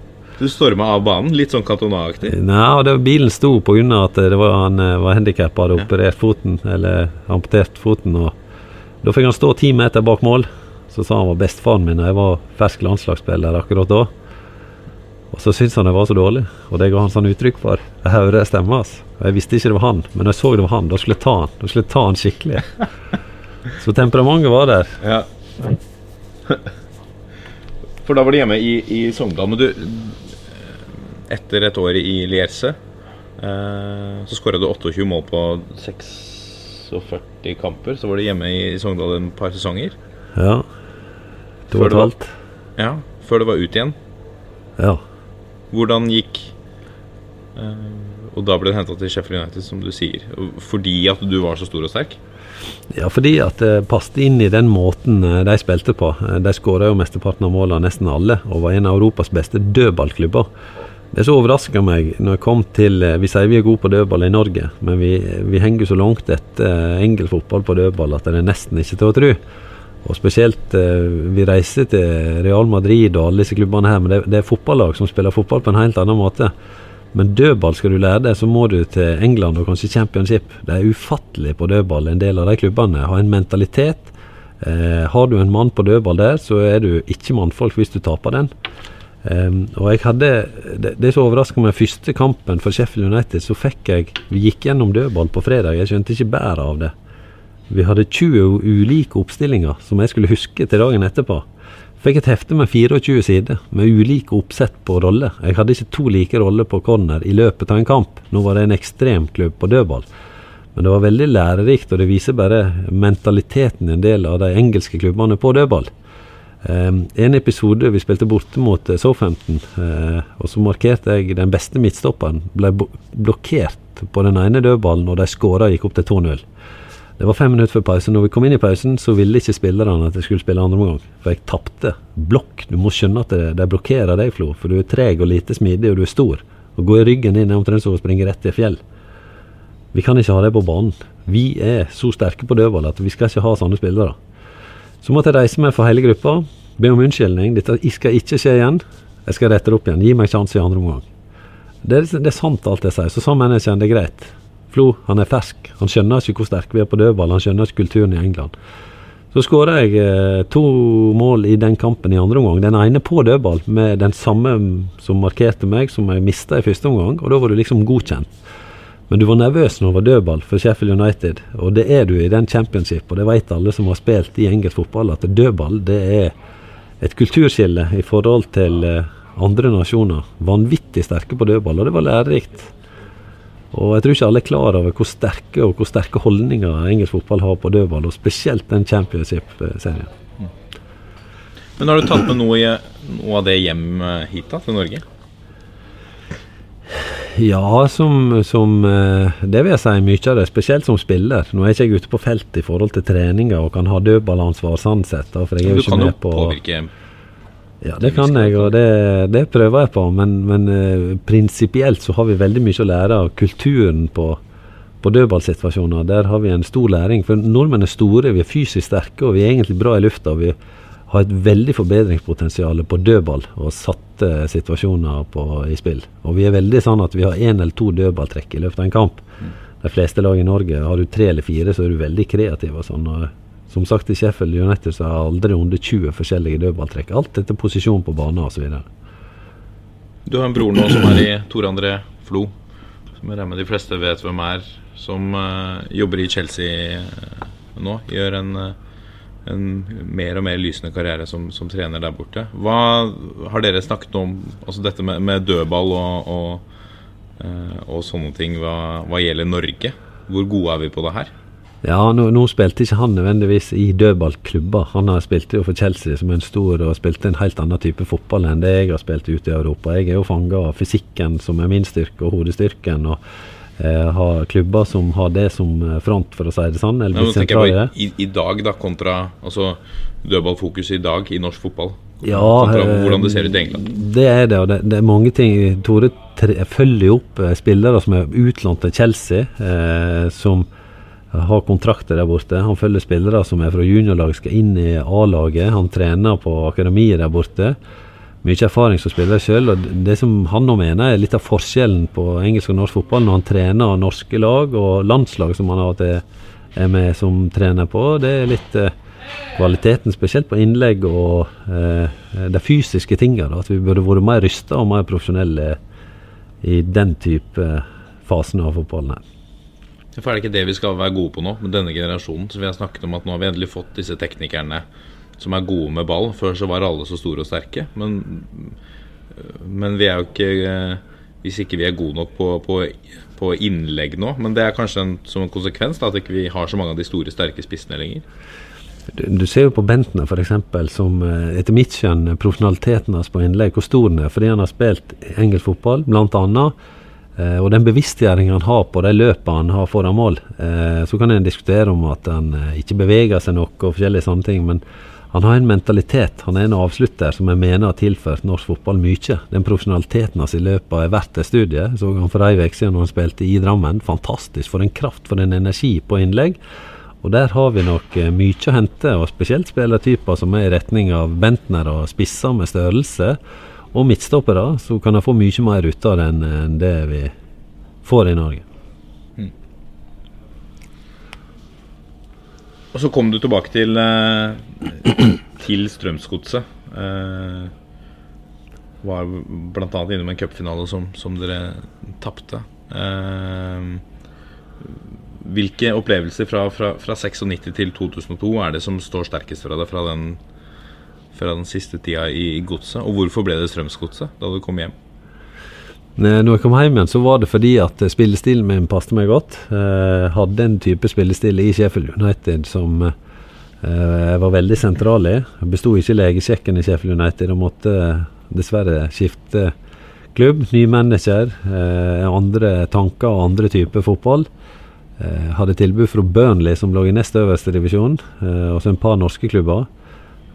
Du storma av banen, litt sånn Cantona-aktig? Nei, det, bilen sto pga. at det var, han eh, var handikappa, hadde operert foten, eller amputert foten. og Da fikk han stå ti meter bak mål. Så sa han var bestefaren min, og jeg var fersk landslagsspiller akkurat da. Og så syntes han jeg var så dårlig, og det ga han sånn uttrykk for. Jeg hører stemma hans. Og jeg visste ikke det var han, men når jeg så det var han, da skulle jeg ta han. Da skulle jeg ta han skikkelig. Så temperamentet var der. Ja. For da var du hjemme i, i Sogndal. Men du, etter et år i Lierse eh, så skåra du 28 mål på 46 kamper. Så var du hjemme i Sogndal en par sesonger. Ja. To og et halvt. Ja, før du var ute igjen. Ja. Hvordan gikk eh, Og da ble du henta til Sheffield United, som du sier. Fordi at du var så stor og sterk? Ja, fordi at det passet inn i den måten eh, de spilte på. Eh, de skåra jo mesteparten av målene, nesten alle, og var en av Europas beste dødballklubber. Det som overraska meg når jeg kom til Vi sier vi er gode på dødball i Norge, men vi, vi henger så langt etter engelsk fotball på dødball at det er nesten ikke til å tro. Og spesielt Vi reiser til Real Madrid og alle disse klubbene her, men det, det er fotballag som spiller fotball på en helt annen måte. Men dødball skal du lære deg, så må du til England og kanskje Championship. Det er ufattelig på dødball, en del av de klubbene. Har en mentalitet. Eh, har du en mann på dødball der, så er du ikke mannfolk hvis du taper den. Eh, og jeg hadde Det, det som overraska meg, første kampen for Sheffield United, så fikk jeg Vi gikk gjennom dødball på fredag. Jeg skjønte ikke bæret av det. Vi hadde 20 ulike oppstillinger som jeg skulle huske til dagen etterpå. Fikk et hefte med 24 sider, med ulike oppsett på roller. Jeg hadde ikke to like roller på corner i løpet av en kamp. Nå var det en ekstremklubb på dødball. Men det var veldig lærerikt, og det viser bare mentaliteten i en del av de engelske klubbene på dødball. Um, en episode vi spilte borte mot uh, Southampton, uh, og så markerte jeg den beste midtstopperen. Ble blokkert på den ene dødballen, og de skåra og gikk opp til 2-0. Det var fem minutter før pause. Når vi kom inn i pausen, så ville ikke spillerne at jeg skulle spille andre omgang. For jeg tapte blokk. Du må skjønne at de blokkerer deg, Flo. For du er treg og lite smidig, og du er stor. Å gå i ryggen din er omtrent som å springe rett et fjell. Vi kan ikke ha det på banen. Vi er så sterke på dødball at vi skal ikke ha sånne spillere. Så måtte jeg reise meg for hele gruppa, be om unnskyldning. Dette skal ikke skje igjen. Jeg skal rette det opp igjen. Gi meg sjanse i andre omgang. Det, det, er sant alt jeg sier. Så sammen jeg det er greit. Flo han er fersk. Han skjønner ikke hvor sterke vi er på dødball. Han skjønner ikke kulturen i England. Så skåra jeg eh, to mål i den kampen i andre omgang. Den ene på dødball med den samme som markerte meg, som jeg mista i første omgang. Og da var du liksom godkjent. Men du var nervøs når det var dødball for Sheffield United, og det er du i den championship. Og det vet alle som har spilt i engelsk fotball, at dødball det er et kulturskille i forhold til eh, andre nasjoner. Vanvittig sterke på dødball, og det var lærerikt. Og jeg tror ikke alle er klar over hvor sterke og hvor sterke holdninger engelsk fotball har på dødball, og spesielt den championship-serien. Men har du tatt med noe, noe av det hjem eh, hit da, til Norge? Ja, som, som, eh, Det vil jeg si mye av det, spesielt som spiller. Nå er jeg ikke jeg ute på felt i forhold til treninger og kan ha dødballansvar sånn sett. For jeg er jo ikke med på Du kan jo påvirke Ja, det kan jeg, og det, det prøver jeg på. Men, men uh, prinsipielt så har vi veldig mye å lære av kulturen på, på dødballsituasjoner. Der har vi en stor læring. For nordmenn er store, vi er fysisk sterke og vi er egentlig bra i lufta. Vi har et veldig forbedringspotensial på dødball og satte situasjoner på, i spill. Og vi er veldig sånn at vi har én eller to dødballtrekk i løpet av en kamp. Mm. De fleste lag i Norge har du tre eller fire, så er du veldig kreativ og sånn. Og som sagt i Sheffield United så har aldri under 20 forskjellige dødballtrekk. Alt etter posisjon på banen osv. Du har en bror nå som er i Tor André Flo, som jeg regner med de fleste vet hvem er, som uh, jobber i Chelsea uh, nå. Gjør en uh, en mer og mer lysende karriere som, som, trener der borte. Hva har dere snakket om, altså dette med, med dødball og, og, uh, og sånne ting, hva, hva, gjelder Norge? Hvor gode er vi på det her? Ja, nå, nå spilte ikke han nødvendigvis i dødballklubber. Han har spilte jo for Chelsea som en stor og spilte en helt annen type fotball enn det jeg har spilt ute i Europa. Jeg er jo fanga av fysikken som er min styrke, og hodestyrken. og eh, ha klubber som har det som eh, front, for å si det sånn. Eller ja, på, i, i, dag, da, kontra altså, dødballfokus i dag i norsk fotball? Ja, kontra hvordan det ser ut i England? Eh, det er det, og det, det er mange ting. Tore følger jo opp eh, spillere som er utlånt til Chelsea, eh, som har kontrakter der borte. Han følger spillere som er fra juniorlag, skal inn i A-laget. Han trener på akademiet der borte mye erfaring som spiller sjøl. Det som han nå mener, er litt av forskjellen på engelsk og norsk fotball når han trener norske lag og landslag som han av og til er med som trener på. Det er litt eh, kvaliteten, spesielt på innlegg og eh, de fysiske tingene. At vi burde vært mer rysta og mer profesjonelle i den type fasen av fotballen her. For er det ikke det vi skal være gode på nå, med denne generasjonen? Så vi har snakket om at nå har vi endelig fått disse teknikerne som er gode med ball. Før så var alle så store og sterke. Men, men vi er jo ikke Hvis ikke vi er gode nok på, på, på innlegg nå. Men det er kanskje en, som en konsekvens da, at ikke vi ikke har så mange av de store, sterke spissene lenger. Du, ser jo på Bentner f.eks., som eh, etter mitt skjønn profesjonaliteten hans på innlegg, hvor stor den er fordi han har spilt engelsk fotball, blant Eh, og den bevisstgjøringen han har på de løpene han har foran mål. Eh, så kan en diskutere om at han eh, ikke beveger seg nok og forskjellige sånne ting. men han har en mentalitet, han er en avslutter som jeg mener har tilført norsk fotball mye. Den profesjonaliteten hans i løpet er verdt et studie. Så han for ei uke siden han spilte i Drammen. Fantastisk. For en kraft, for en energi på innlegg. Og der har vi nok eh, mye å hente, og spesielt spillertyper som er i retning av Bentner og spisser med størrelse, og midtstoppere, så kan de få mye mer ut av det enn det vi får i Norge. Og så kom du tilbake til, eh, til Strømsgodset. Eh, var bl.a. innom en cupfinale som, som dere tapte. Eh, hvilke opplevelser fra, fra, fra 96 til 2002 er det som står sterkest fra deg fra den, fra den siste tida i, godset? Og hvorfor ble det Strømsgodset da du kom hjem? Når jeg kom hjem igjen, så var det fordi at spillestilen min passet meg godt. Jeg eh, hadde en type spillestil i Sheffield United som eh, jeg var veldig sentral i. Jeg besto ikke legesjekken i Sheffield United og måtte dessverre skifte klubb. Ny manager, eh, andre tanker og andre typer fotball. Hadde tilbud fra Burnley, som lå i nest øverste divisjon, og så en par norske klubber.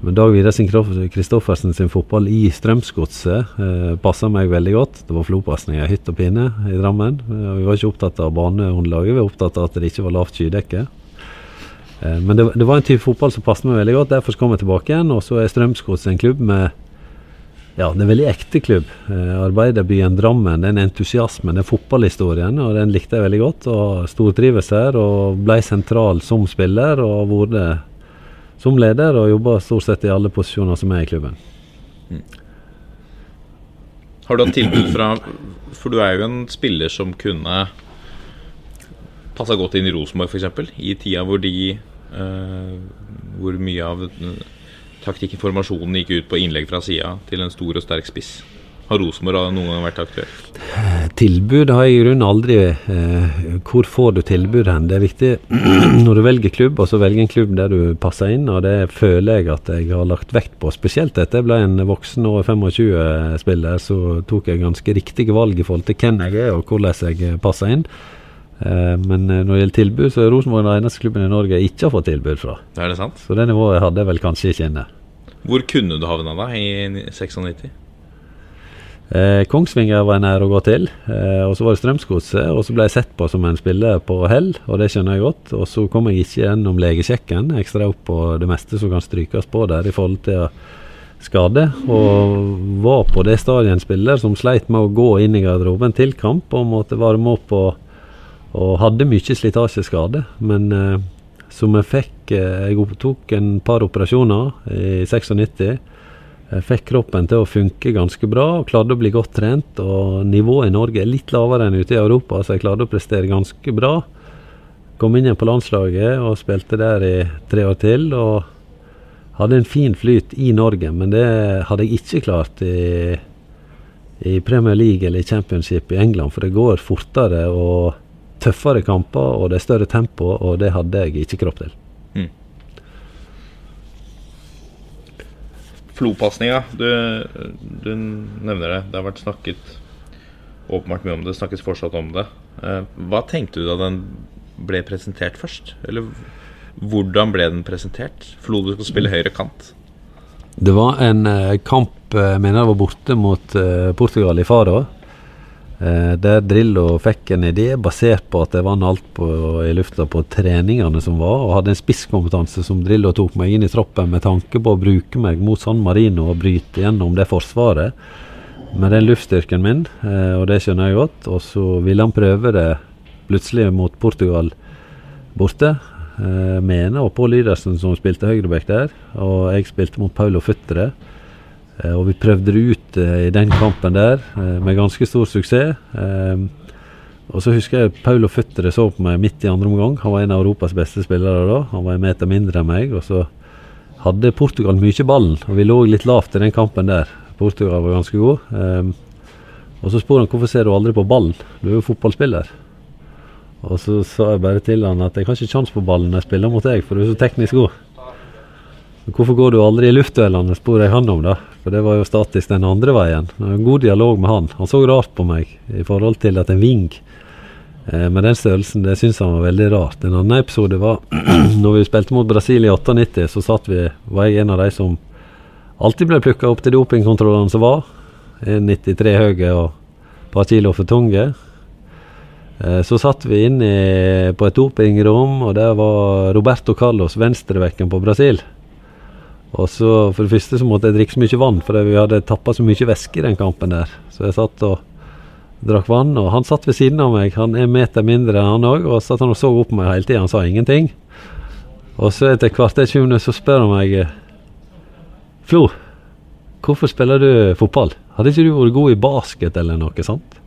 Men Dag Vidar Kristoffersen sin fotball i Strømsgodset eh, passa meg veldig godt. Det var flopasninger hytt og pinne i Drammen. Eh, vi var ikke opptatt av baneunderlaget, vi var opptatt av at det ikke var lavt skydekke. Eh, men det, det, var en type fotball som passet meg veldig godt. Derfor kom jeg tilbake igjen. Og så er Strømsgodset en klubb med ja, det er en veldig ekte klubb. Eh, Arbeiderbyen Drammen. Den entusiasmen, den fotballhistorien, og den likte jeg veldig godt. og Stortrives her og ble sentral som spiller og vært som leder og jobber stort sett i alle posisjoner som er i klubben. Mm. Har du hatt tilbud fra For du er jo en spiller som kunne passa godt inn i Rosenborg, f.eks. I tida hvor de uh, Hvor mye av taktikkinformasjonen gikk ut på innlegg fra sida til en stor og sterk spiss. Har Rosenborg noen gang vært aktuelt? Tilbud har jeg i grunnen aldri eh, Hvor får du tilbud hen? Det er viktig når du velger klubb, og så velger en klubb der du passer inn. Og det føler jeg at jeg har lagt vekt på. Spesielt etter jeg ble en voksen og 25-spiller, så tok jeg ganske riktige valg i forhold til hvem jeg er og hvordan jeg passer inn. Eh, men når det gjelder tilbud, så er Rosenborg den eneste klubben i Norge jeg ikke har fått tilbud fra. Er det sant? Så det nivået hadde jeg vel kanskje ikke inne. Hvor kunne du havna da, i 96? Eh, Kongsvinger var jeg nær å gå til. Eh, og så var det Strømsgodset. Og så ble jeg sett på som en spiller på hell, og det skjønner jeg godt. Og så kom jeg ikke gjennom legesjekken. Jeg skrev opp på det meste som kan strykes på der i forhold til skade. Og var på det stadiet en spiller som sleit med å gå inn i garderoben til kamp og måtte varme opp og, og hadde mye slitasjeskade. Men eh, som jeg fikk eh, Jeg tok en par operasjoner i 96. Jeg fikk kroppen til å funke ganske bra og klarte å bli godt trent. og Nivået i Norge er litt lavere enn ute i Europa, så jeg klarte å prestere ganske bra. Kom inn igjen på landslaget og spilte der i tre år til. og Hadde en fin flyt i Norge, men det hadde jeg ikke klart i, i Premier League eller i Championship i England. For det går fortere og tøffere kamper, og det er større tempo, og det hadde jeg ikke kropp til. Flopasninga, du, du, nevner det. Det har vært snakket åpenbart mye om det, snakkes fortsatt om det. Eh, hva tenkte du da den ble presentert først? Eller hvordan ble den presentert? Flo du skal spille høyre kant? Det var en eh, kamp eh, jeg mener jeg var borte mot Portugal i Faro. Eh, der Drillo fikk en idé basert på at jeg vant alt på, i lufta på treningene som var, og hadde en spisskompetanse som Drillo tok meg inn i troppen med tanke på å bruke meg mot San Marino og bryte gjennom det forsvaret med den luftstyrken min, eh, og det skjønner jeg godt. Og så ville han prøve det plutselig mot Portugal borte. Eh, Mene og Pål Lydersen som spilte høyreback der, og jeg spilte mot Paulo Futtere. Eh, og vi prøvde det ut eh, i den kampen der eh, med ganske stor suksess. Og så husker jeg Paulo Føttere så på meg midt i andre omgang. Han var en av Europas beste spillere da. Han var en meter mindre enn meg. Og så hadde Portugal mye ballen, og vi lå litt lavt i den kampen der. Portugal var ganske god. og så spør han hvorfor ser du aldri på ballen, du er jo fotballspiller. Og så sa jeg bare til han at jeg har ikke kjangs på ballen når jeg spiller mot deg, for du er så teknisk god. Hvorfor går du aldri i luftduellene, spør jeg han om, da. For det var jo statisk den andre veien. En god dialog med han. Han så rart på meg i forhold til at en ving Eh, med den størrelsen, det syns han var veldig rart. En annen episode var når vi spilte mot Brasil i 98, så satt vi, var jeg en av de som alltid ble plukka opp til dopingkontrollene som var. 1,93 høye og et par kilo for tunge. Eh, så satt vi inne på et dopingrom, og der var Roberto Carlos, venstrevekken på Brasil. Og så For det første så måtte jeg drikke så mye vann, for vi hadde tappa så mye væske i den kampen der. Så jeg satt og drakk vann, og han satt ved siden av meg. Han er en meter mindre enn han òg, og satt han og så opp på meg hele tida. Han sa ingenting. Og så etter kvarter 20 minutter så spør han meg Flo, hvorfor spiller du fotball? Hadde ikke du vært god i basket eller noe sånt?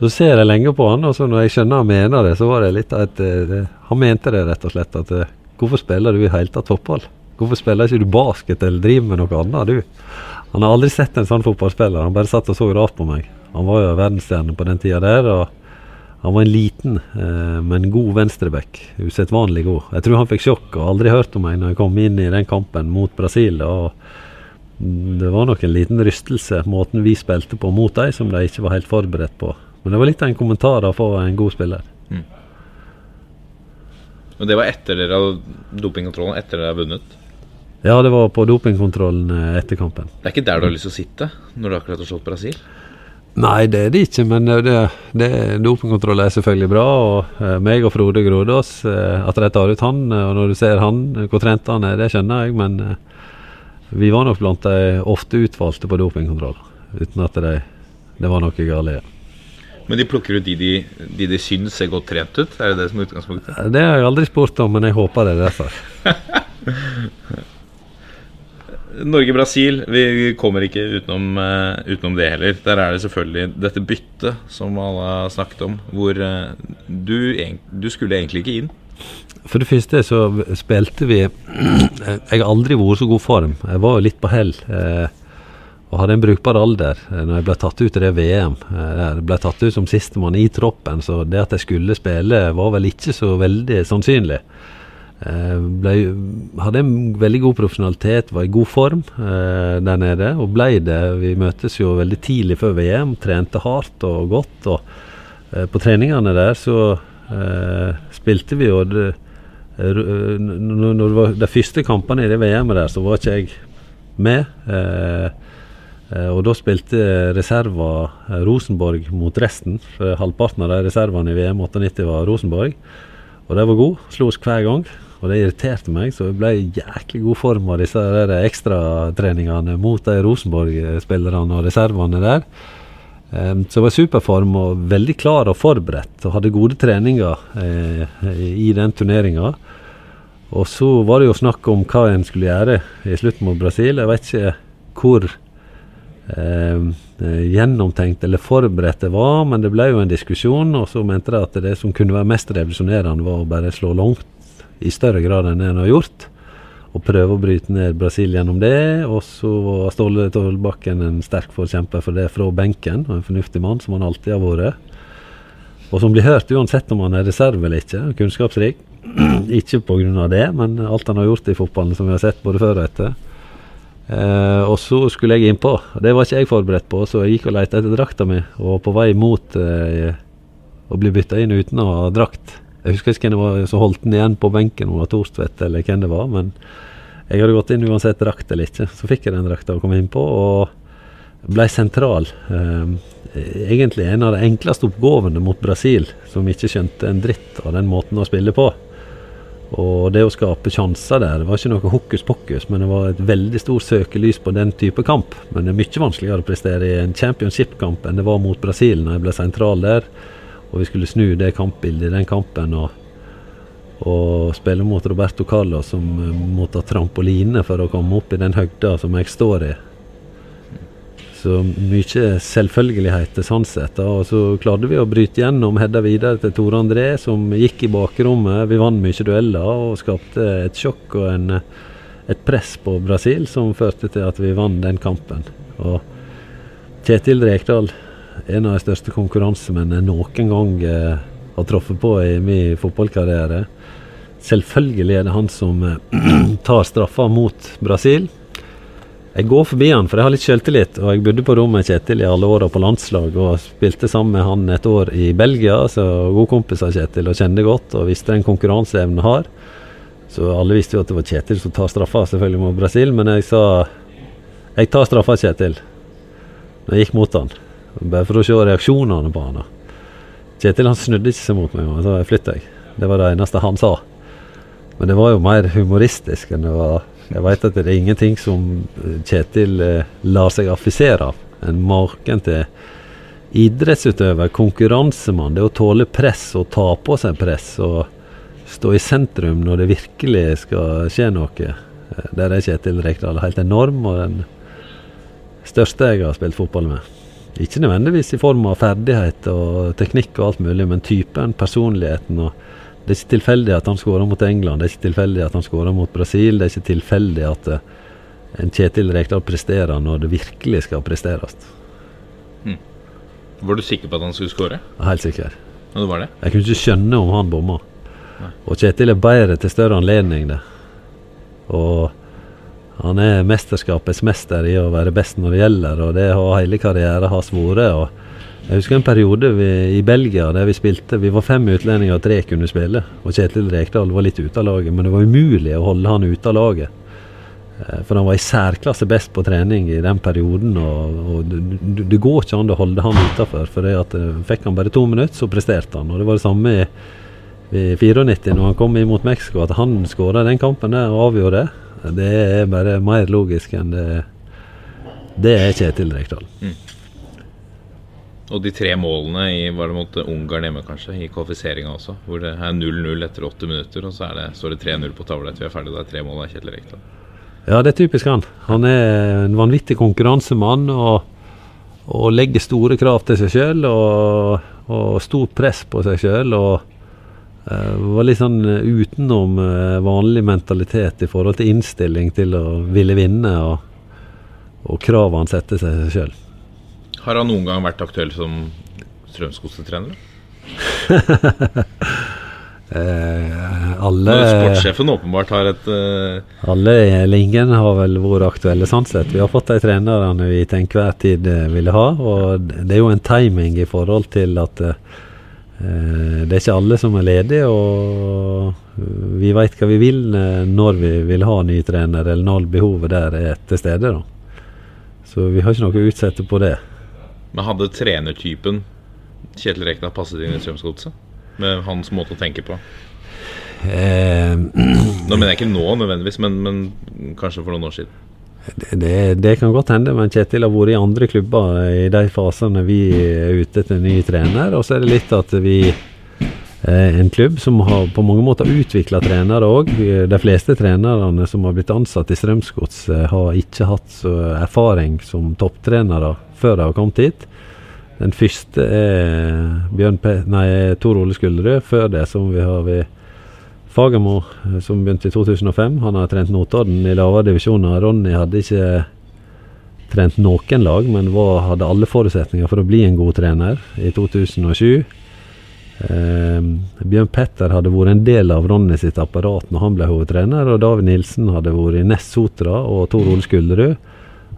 Så ser jeg lenge på han, og så når jeg skjønner han mener det, så var det litt av et Han mente det rett og slett. at Hvorfor spiller du i hele tatt fotball? Hvorfor spiller ikke du basket eller driver med noe annet, du? Han har aldri sett en sånn fotballspiller. Han bare satt og så rart på meg. Han var jo verdensstjerne på den tida der. og Han var en liten, eh, men god venstreback. Usedvanlig god. Jeg tror han fikk sjokk og aldri hørt om meg når jeg kom inn i den kampen mot Brasil. og Det var nok en liten rystelse, måten vi spilte på mot dem, som de ikke var helt forberedt på. Men det var litt av en kommentar å få en god spiller. Mm. Og det var etter dere hadde dopingkontrollen, etter dere har vunnet? Ja, det var på dopingkontrollen eh, etter kampen. Det er ikke der du har lyst til å sitte når du akkurat har slått Brasil? Nei, det er det ikke, men det, det, dopingkontroll er selvfølgelig bra. Og eh, meg og Frode Grodås, eh, at de tar ut han, og når du ser han, hvor trent han er, det skjønner jeg. Men eh, vi var nok blant de ofte utvalgte på dopingkontroll, uten at det, det var noe galt. Ja. Men de plukker ut de de, de de syns ser godt trent ut? Er det det som er utgangspunktet? Det har jeg aldri spurt om, men jeg håper det er derfor. Norge-Brasil, vi kommer ikke utenom, uh, utenom, det heller. Der er det selvfølgelig dette byttet som alle har snakket om, hvor uh, du, du, skulle egentlig ikke inn. For det første så spilte vi Jeg har aldri vært så god form. Jeg var jo litt på hell. Uh, og hadde en brukbar alder når jeg ble tatt ut i det VM. Jeg ble tatt ut som sistemann i troppen, så det at jeg skulle spille, var vel ikke så veldig sannsynlig. Eh, ble, hadde en veldig god profesjonalitet, var i god form eh, der nede. Og ble det. Vi møtes jo veldig tidlig før VM, trente hardt og godt. Og eh, på treningene der så eh, spilte vi jo det, eh, når det var de første kampene i det VM-et der, så var ikke jeg med. Eh, og da spilte reserva Rosenborg mot resten. Halvparten av de reservene i VM 98 var Rosenborg. Og de var gode. Slo oss hver gang. Og det irriterte meg, så jeg ble i jæklig god form av disse ekstratreningene mot de Rosenborg-spillerne og reservene der. Um, så jeg var i superform og veldig klar og forberedt og hadde gode treninger eh, i den turneringa. Og så var det jo snakk om hva en skulle gjøre i slutten mot Brasil. Jeg vet ikke hvor eh, gjennomtenkt eller forberedt det var, men det ble jo en diskusjon. Og så mente de at det som kunne være mest revolusjonerende, var å bare slå langt i større grad enn en har gjort. Og prøve å bryte ned Brasil gjennom det. Og så var Ståle Tollbakken en sterk forkjemper for det fra benken, og en fornuftig mann, som han alltid har vært. Og som blir hørt uansett om han er reserve eller ikke. Kunnskapsrik. ikke pga. det, men alt han har gjort i fotballen, som vi har sett både før og etter. Eh, og så skulle jeg innpå. Det var ikke jeg forberedt på, så jeg gikk og lette etter drakta mi. Og på vei mot eh, å bli bytta inn uten å ha drakt. Jeg husker ikke hvem det var som holdt den igjen på benken, om det var Thorstvedt eller hvem det var. Men jeg hadde gått inn uansett drakt eller ikke. Så fikk jeg den drakta å komme inn på, og ble sentral. Eh, egentlig en av de enkleste oppgavene mot Brasil, som ikke skjønte en dritt av den måten å spille på. Og det å skape sjanser der, det var ikke noe hokus pokus, men det var et veldig stort søkelys på den type kamp. Men det er mye vanskeligere å prestere i en championship-kamp enn det var mot Brasil, når jeg ble sentral der. Og vi skulle snu det kampbildet i den kampen og, og spille mot Roberto Carlos, som måtte ha trampoline for å komme opp i den høgda som jeg står i. Så mye selvfølgeligheter sånn sett. Og så klarte vi å bryte gjennom, hedda videre til Tore André, som gikk i bakrommet. Vi vant mye dueller og skapte et sjokk og en, et press på Brasil som førte til at vi vant den kampen. Og Kjetil Rekdal en av de største konkurransemennene noen gang eh, har truffet på i min fotballkarriere. Selvfølgelig er det han som eh, tar straffa mot Brasil. Jeg går forbi han, for jeg har litt selvtillit. Og jeg bodde på rommet med Kjetil i alle åra på landslag, og spilte sammen med han et år i Belgia. Så god kompis av Kjetil og kjente godt, og visste den konkurranseevnen har. Så alle visste jo at det var Kjetil som tar straffa, selvfølgelig mot Brasil. Men jeg sa jeg tar straffa, Kjetil. Når jeg gikk mot han. Bare for å se reaksjonene på han. Kjetil han snudde ikke seg mot meg, og så flytta jeg. Det var det eneste han sa. Men det var jo mer humoristisk enn det var Jeg veit at det er ingenting som Kjetil eh, lar seg affisere av. En maken til idrettsutøver, konkurransemann. Det å tåle press og ta på seg press og stå i sentrum når det virkelig skal skje noe. Eh, Der er Kjetil Rekdal helt enorm, og den største jeg har spilt fotball med. Ikke nødvendigvis i form av ferdighet og teknikk og alt mulig, men typen, personligheten. og Det er ikke tilfeldig at han skåra mot England, det er ikke tilfeldig at han skåra mot Brasil. Det er ikke tilfeldig at eh, en Kjetil Rekdal presterer når det virkelig skal presteres. Var du sikker på at han skulle skåre? Helt sikker. Ja, det var det. Jeg kunne ikke skjønne om han bomma. Og Kjetil er bedre til større anledning, det. Og han er mesterskapets mester i å være best når det gjelder, og det har hele karrieren hans vært. Jeg husker en periode vi, i Belgia der vi spilte. Vi var fem utlendinger, og tre kunne spille. Og Kjetil Rekdal var litt ute av laget, men det var umulig å holde han ute av laget. Eh, For han var i særklasse best på trening i den perioden, og, og det går ikke an å holde han utafor. For det at, eh, fikk han bare to minutter, så presterte han. Og det var det samme i, i 94, når han kom imot Mexico. At han skåra den kampen der og avgjorde, det er bare mer logisk enn det Det er Kjetil Rekdal. Og de tre målene i, var det mot Ungarn hjemme, kanskje, i kvalifiseringa også. Hvor det er 0-0 etter 80 minutter, og så det, står det 3-0 på tavla etter vi er ferdig. Det er tre mål av Kjetil Rekdal. Ja, det er typisk han. Han er en vanvittig konkurransemann og, og legger store krav til seg sjøl og, og stort press på seg sjøl. Og uh, var litt sånn utenom uh, vanlig mentalitet i forhold til innstilling til å ville vinne og, og kravene han setter seg sjøl. Har han noen gang vært aktuell som Strømsgodset-trener? Eh, alle Når sportssjefen åpenbart har et eh, Alle eller ingen har vel vært aktuelle sånn sett. Vi har fått de trenerne vi til enhver tid eh, ville ha. Og det er jo en timing i forhold til at eh, det er ikke alle som er ledige. Og vi veit hva vi vil eh, når vi vil ha ny trener, eller når behovet der er til stede. Da. Så vi har ikke noe å utsette på det. Men hadde trenertypen Kjetil Rekna passet inn i Strømsgodset? Med hans måte å tenke på? Eh, Nå mener jeg ikke nå nødvendigvis, men, men kanskje for noen år siden. Det, det, det kan godt hende, men Kjetil har vært i andre klubber i de fasene vi er ute etter ny trener. Og så er det litt at vi er en klubb som har på mange måter utvikla trenere òg. De fleste trenerne som har blitt ansatt i Strømsgods, eh, har ikke hatt så erfaring som topptrenere før de har kommet hit. Den første er Bjørn P nei, Tor Ole Skulderud. Før det som vi har vi Fagermo, eh, som begynte i 2005. Han har trent Notodden i lavere divisjoner. Ronny hadde ikke trent noen lag, men var, hadde alle forutsetninger for å bli en god trener i 2007. Eh, Bjørn Petter hadde vært en del av Ronny sitt apparat når han ble hovedtrener, og David Nilsen hadde vært i Ness Sotra, og Tor Ole Skulderud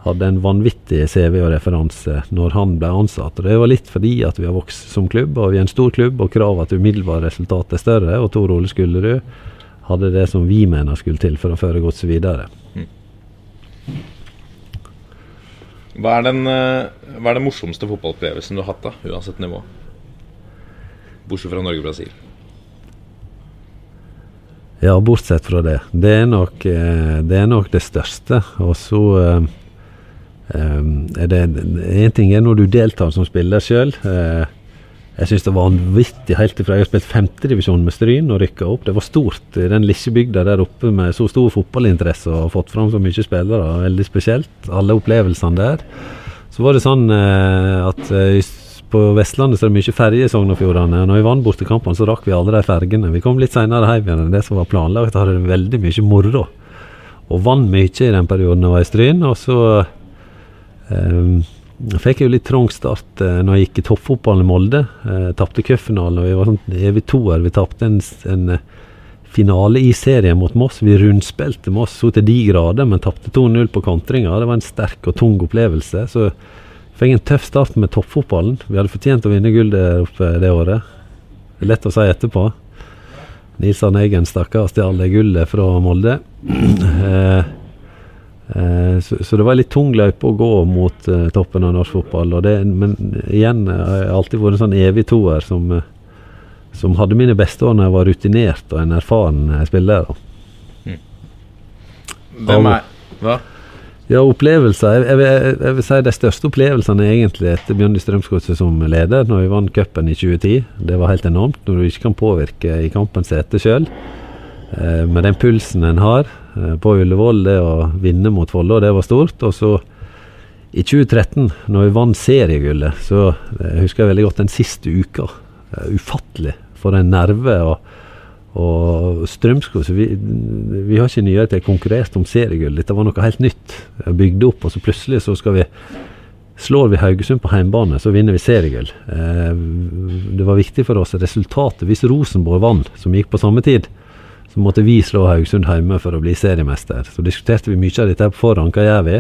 hadde en vanvittig CV og referanse når han ble ansatt. Og Det var litt fordi at vi har vokst som klubb, og vi er en stor klubb, og kravet til umiddelbare resultat er større. Og Tor Ole Skullerud hadde det som vi mener skulle til for å føre godset videre. Hva er, den, eh, hva er den morsomste fotballopplevelsen du har hatt, da, uansett nivå? Bortsett fra Norge og Brasil. Ja, bortsett fra det. Det er nok, eh, det, er nok det største. Og så eh, eh, er det En ting er når du deltar som spiller sjøl. Eh, jeg syns det var vanvittig helt ifra jeg har spilt femtedivisjon med Stryn og rykka opp. Det var stort i den lille bygda der oppe med så stor fotballinteresse og fått fram så mye spillere. Veldig spesielt. Alle opplevelsene der. Så var det sånn eh, at eh, på Vestlandet så er det mye ferje i Sogn og Fjordane. Når vi vant bortekampene, så rakk vi alle de fergene. Vi kom litt seinere hjem igjen enn det som var planlagt. Hadde det veldig mye moro. Og vant mye i den perioden jeg var i Stryn. Og så um, fikk jo litt trang start uh, når jeg gikk i toppfotballen i Molde. Uh, Tapte cupfinalen, og vi var sånn evig toer. Vi tapte en, en finale i serien mot Moss. Vi rundspilte Moss så til de grader, men tapte 2-0 på kontringa. Det var en sterk og tung opplevelse. Så fikk en tøff start med toppfotballen. Vi hadde fortjent å vinne gull der oppe det året. Det er lett å si etterpå. Nils Arne Eggen stakkar stjal det gullet fra Molde. eh, eh, så, så, det var litt tung løype å gå mot eh, toppen av norsk fotball. Det, men igjen jeg har alltid vært en sånn evig toer som, eh, som hadde mine beste år når jeg var rutinert og en erfaren eh, spiller. Mm. Hvem er Hva? Ja, opplevelser. Jeg, jeg, jeg, vil si de største opplevelsene egentlig etter Bjørn Strømsgodset som leder, når vi vant cupen i 2010. Det var helt enormt når du ikke kan påvirke i kampens hete sjøl. Eh, med den pulsen en har eh, på Ullevål, det å vinne mot Follo, det var stort. Og så i 2013, når vi vant seriegullet, så jeg husker jeg veldig godt den siste uka. Eh, ufattelig for en nerve. og og Strømskog vi, vi, har ikke nyere til konkurrert om seriegull. Dette var noe helt nytt. Bygd opp, og så plutselig så skal vi Slår vi Haugesund på heimbane, så vinner vi seriegull. Eh, det var viktig for oss resultatet. Hvis Rosenborg vant, som gikk på samme tid, så måtte vi slå Haugesund hjemme for å bli seriemester. Så diskuterte vi mye av dette på forhånd. Hva gjør vi?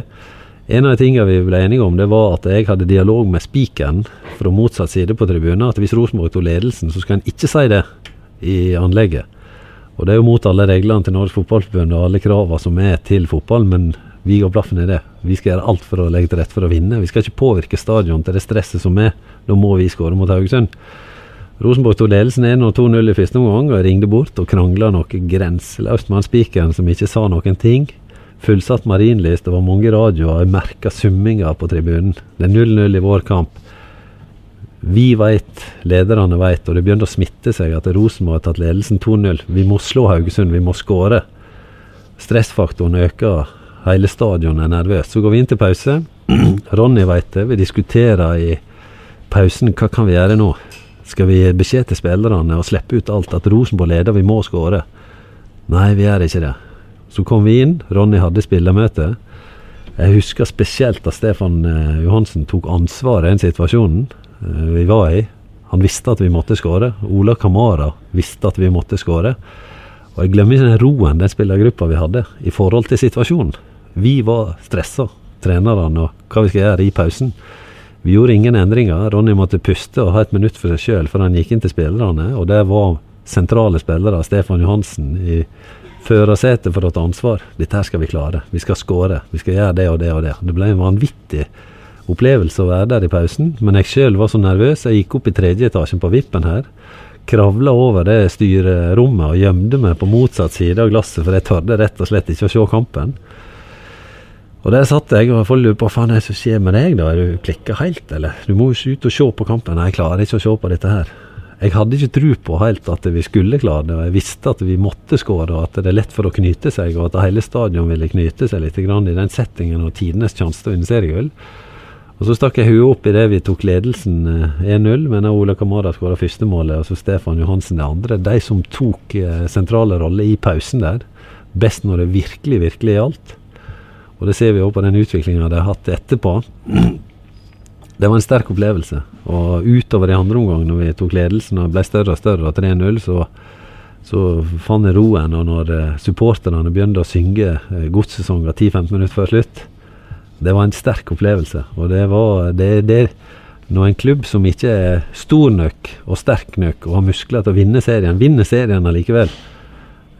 En av de tingene vi ble enige om, det var at jeg hadde dialog med spikeren fra motsatt side på tribunen. At hvis Rosenborg tok ledelsen, så skulle han ikke si det i anlegget. Og Det er jo mot alle reglene til Norges Fotballforbund og alle kravene som er til fotball, men vi går blaffen i det. Vi skal gjøre alt for å legge til rette for å vinne. Vi skal ikke påvirke stadion til det stresset som er. Da må vi skåre mot Haugesund. Rosenborg tok ledelsen 1 og 2-0 i første omgang, og ringte bort og krangla noe grenseløst med han spikeren som ikke sa noen ting. Fullsatt marinlys, det var mange radioer, jeg merka summinga på tribunen. Det er 0-0 i vår kamp. Vi veit, lederne veit, og det begynte å smitte seg at Rosenborg har tatt ledelsen 2-0. Vi må slå Haugesund, vi må skåre. Stressfaktoren øker, hele stadionet er nervøst. Så går vi inn til pause. Ronny veit det, vi diskuterer i pausen hva kan vi gjøre nå. Skal vi beskjed til spillerne og slippe ut alt at Rosenborg leder, vi må skåre? Nei, vi gjør ikke det. Så kom vi inn, Ronny hadde spillermøte. Jeg husker spesielt at Stefan eh, Johansen tok ansvar i den situasjonen. Eh, vi var i. Han visste at vi måtte skåre. Ola Kamara visste at vi måtte skåre. Og jeg glemmer ikke den roen den spillergruppa vi hadde i forhold til situasjonen. Vi var stressa, trenerne, og hva vi skal gjøre i pausen. Vi gjorde ingen endringer. Ronny måtte puste og ha et minutt for seg sjøl før han gikk inn til spillerne. Og det var sentrale spillere, Stefan Johansen, i førersetet for å ta ansvar. Dette her skal vi klare. Vi skal skåre. Vi skal gjøre det og det og det. Det ble en vanvittig opplevelse å være der i pausen, men jeg sjøl var så nervøs. Jeg gikk opp i tredje etasjen på vippen her. Kravla over det styrerommet og gjemte meg på motsatt side av glasset, for jeg tørde rett og slett ikke å se kampen. Og Der satt jeg og folk lurte på hva faen er det som skjer med deg, da? Er du klikka helt, eller? Du må jo ut og se på kampen. Nei, jeg klarer ikke å se på dette her. Jeg hadde ikke tro på helt at vi skulle klare det, jeg visste at vi måtte skåre, og at det er lett for å knyte seg, og at hele stadion ville knyte seg litt i den settingen og tidenes sjanse til å vinne seriegull. Og Så stakk jeg huet opp i det vi tok ledelsen 1-0, eh, men Ola Kamara skåra første målet, og så Stefan Johansen det andre. De som tok eh, sentrale roller i pausen der. Best når det virkelig, virkelig gjaldt. Og det ser vi òg på den utviklinga de har hatt etterpå. Det var en sterk opplevelse. Og utover i andre omgang, når vi tok ledelsen og ble større og større, og 3-0, så, så fant jeg roen. Og når eh, supporterne begynte å synge godssesonger 10-15 minutter før slutt, det var en sterk opplevelse. Og det var det, det Når en klubb som ikke er stor nok og sterk nok og har muskler til å vinne serien, vinner serien allikevel eh,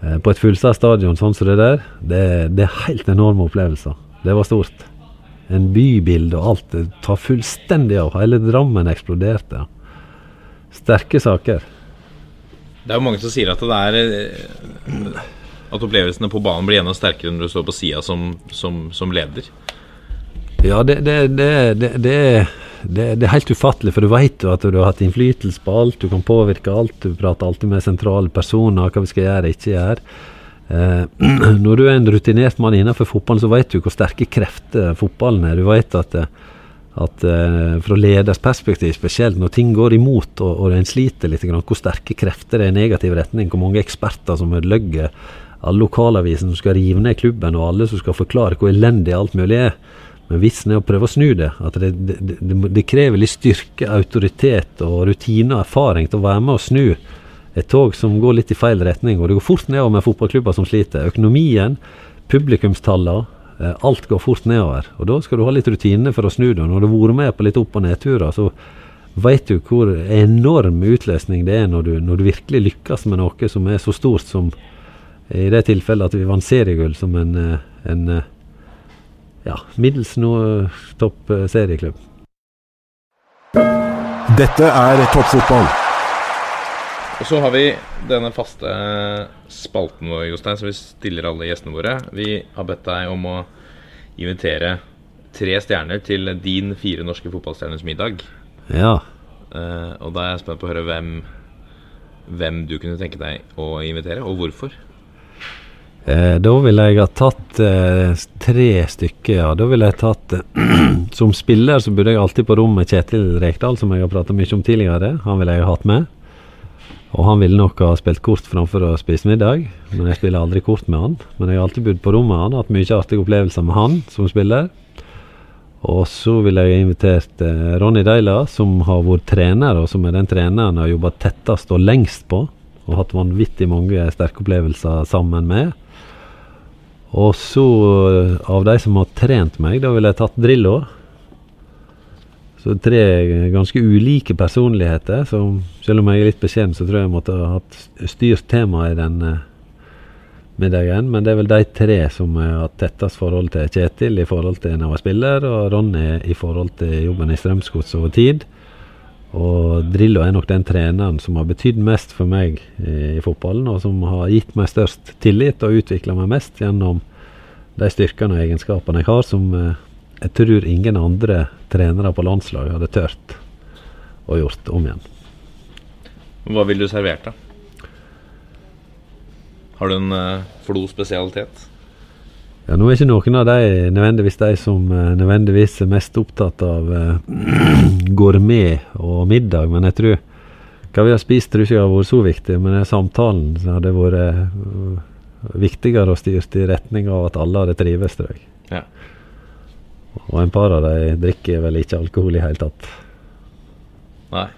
på et fullsatt stadion sånn som det der, det, det er helt enorme opplevelser. Det var stort. En bybilde og alt. Det tar fullstendig av. Hele Drammen eksploderte. Sterke saker. Det er jo mange som sier at det er eh, At opplevelsene på banen blir enda sterkere når du står på sida som, som, som leder. Ja, det, det, det, det, er helt ufattelig, for du vet jo at du har hatt innflytelse på alt. Du kan påvirke alt. Du prater alltid med sentrale personer, hva vi skal gjøre, og ikke gjøre. Eh, når du er en rutinert mann innenfor fotballen, så vet du hvor sterke krefter fotballen er. Du vet at, at eh, fra leders perspektiv spesielt, når ting går imot og, og en sliter litt, hvor sterke krefter det er i negativ retning, hvor mange eksperter som ødelegger alle lokalavisene som skal rive ned klubben, og alle som skal forklare hvor elendig alt mulig er. Men vitsen er å prøve å snu det. At det, det, det, det krever litt styrke, autoritet og rutine og erfaring til å være med og snu et tog som går litt i feil retning. Og det går fort nedover med fotballklubber som sliter. Økonomien, publikumstallene, eh, alt går fort nedover. Og da skal du ha litt rutine for å snu det. Når du har vært med på litt opp- og nedturer, så veit du hvor enorm utløsning det er når du, når du virkelig lykkes med noe som er så stort som i det tilfellet at vi vant seriegull som en, eh, en eh, ja, middels noe topp eh, serieklubb. Dette er toppfotball. Og så har vi denne faste spalten vår, Jostein, som vi stiller alle gjestene våre. Vi har bedt deg om å invitere tre stjerner til din fire norske fotballstjerners middag. Ja. Uh, og da er jeg spent på å høre hvem, hvem du kunne tenke deg å invitere, og hvorfor. Eh, da ville jeg ha tatt eh, tre stykker. Ja. Da ville jeg tatt eh, Som spiller så bodde jeg alltid på rom med Kjetil Rekdal, som jeg har pratet mye om tidligere. Han ville jeg ha hatt med. Og han ville nok ha spilt kort framfor å spise middag, men jeg spiller aldri kort med han. Men jeg har alltid bodd på rommet med han, hatt mye artige opplevelser med han som spiller. Og så ville jeg invitert eh, Ronny Deila, som har vært trener, og som er den treneren jeg har jobba tettest og lengst på. Og hatt vanvittig mange sterke opplevelser sammen med. Og så, eh, av de som har trent meg, da ville jeg tatt Drillo. Så tre ganske ulike personligheter. som Selv om jeg er litt beskjeden, så tror jeg jeg måtte ha styrt temaet i den eh, middagen. Men det er vel de tre som jeg har tettest forhold til. Kjetil i forhold til når jeg var spiller, og Ronny i forhold til jobben i Strømsgods over tid. Og Drillo er nok den treneren som har betydd mest for meg i, i fotballen, og som har gitt meg størst tillit og utvikla meg mest gjennom de styrkene og egenskapene jeg har, som eh, jeg tror ingen andre trenere på landslaget hadde tørt å gjort om igjen. Hva ville du servert, da? Har du en uh, Flo-spesialitet? Ja, Nå er ikke noen av de nødvendigvis de som eh, nødvendigvis er mest opptatt av eh, gourmet og middag, men jeg tror hva vi har spist, tror ikke har vært så viktig, men det samtalen som hadde vært eh, viktigere og styrt i retning av at alle hadde trives, tror jeg. Ja. Og en par av de drikker vel ikke alkohol i hele tatt. Nei.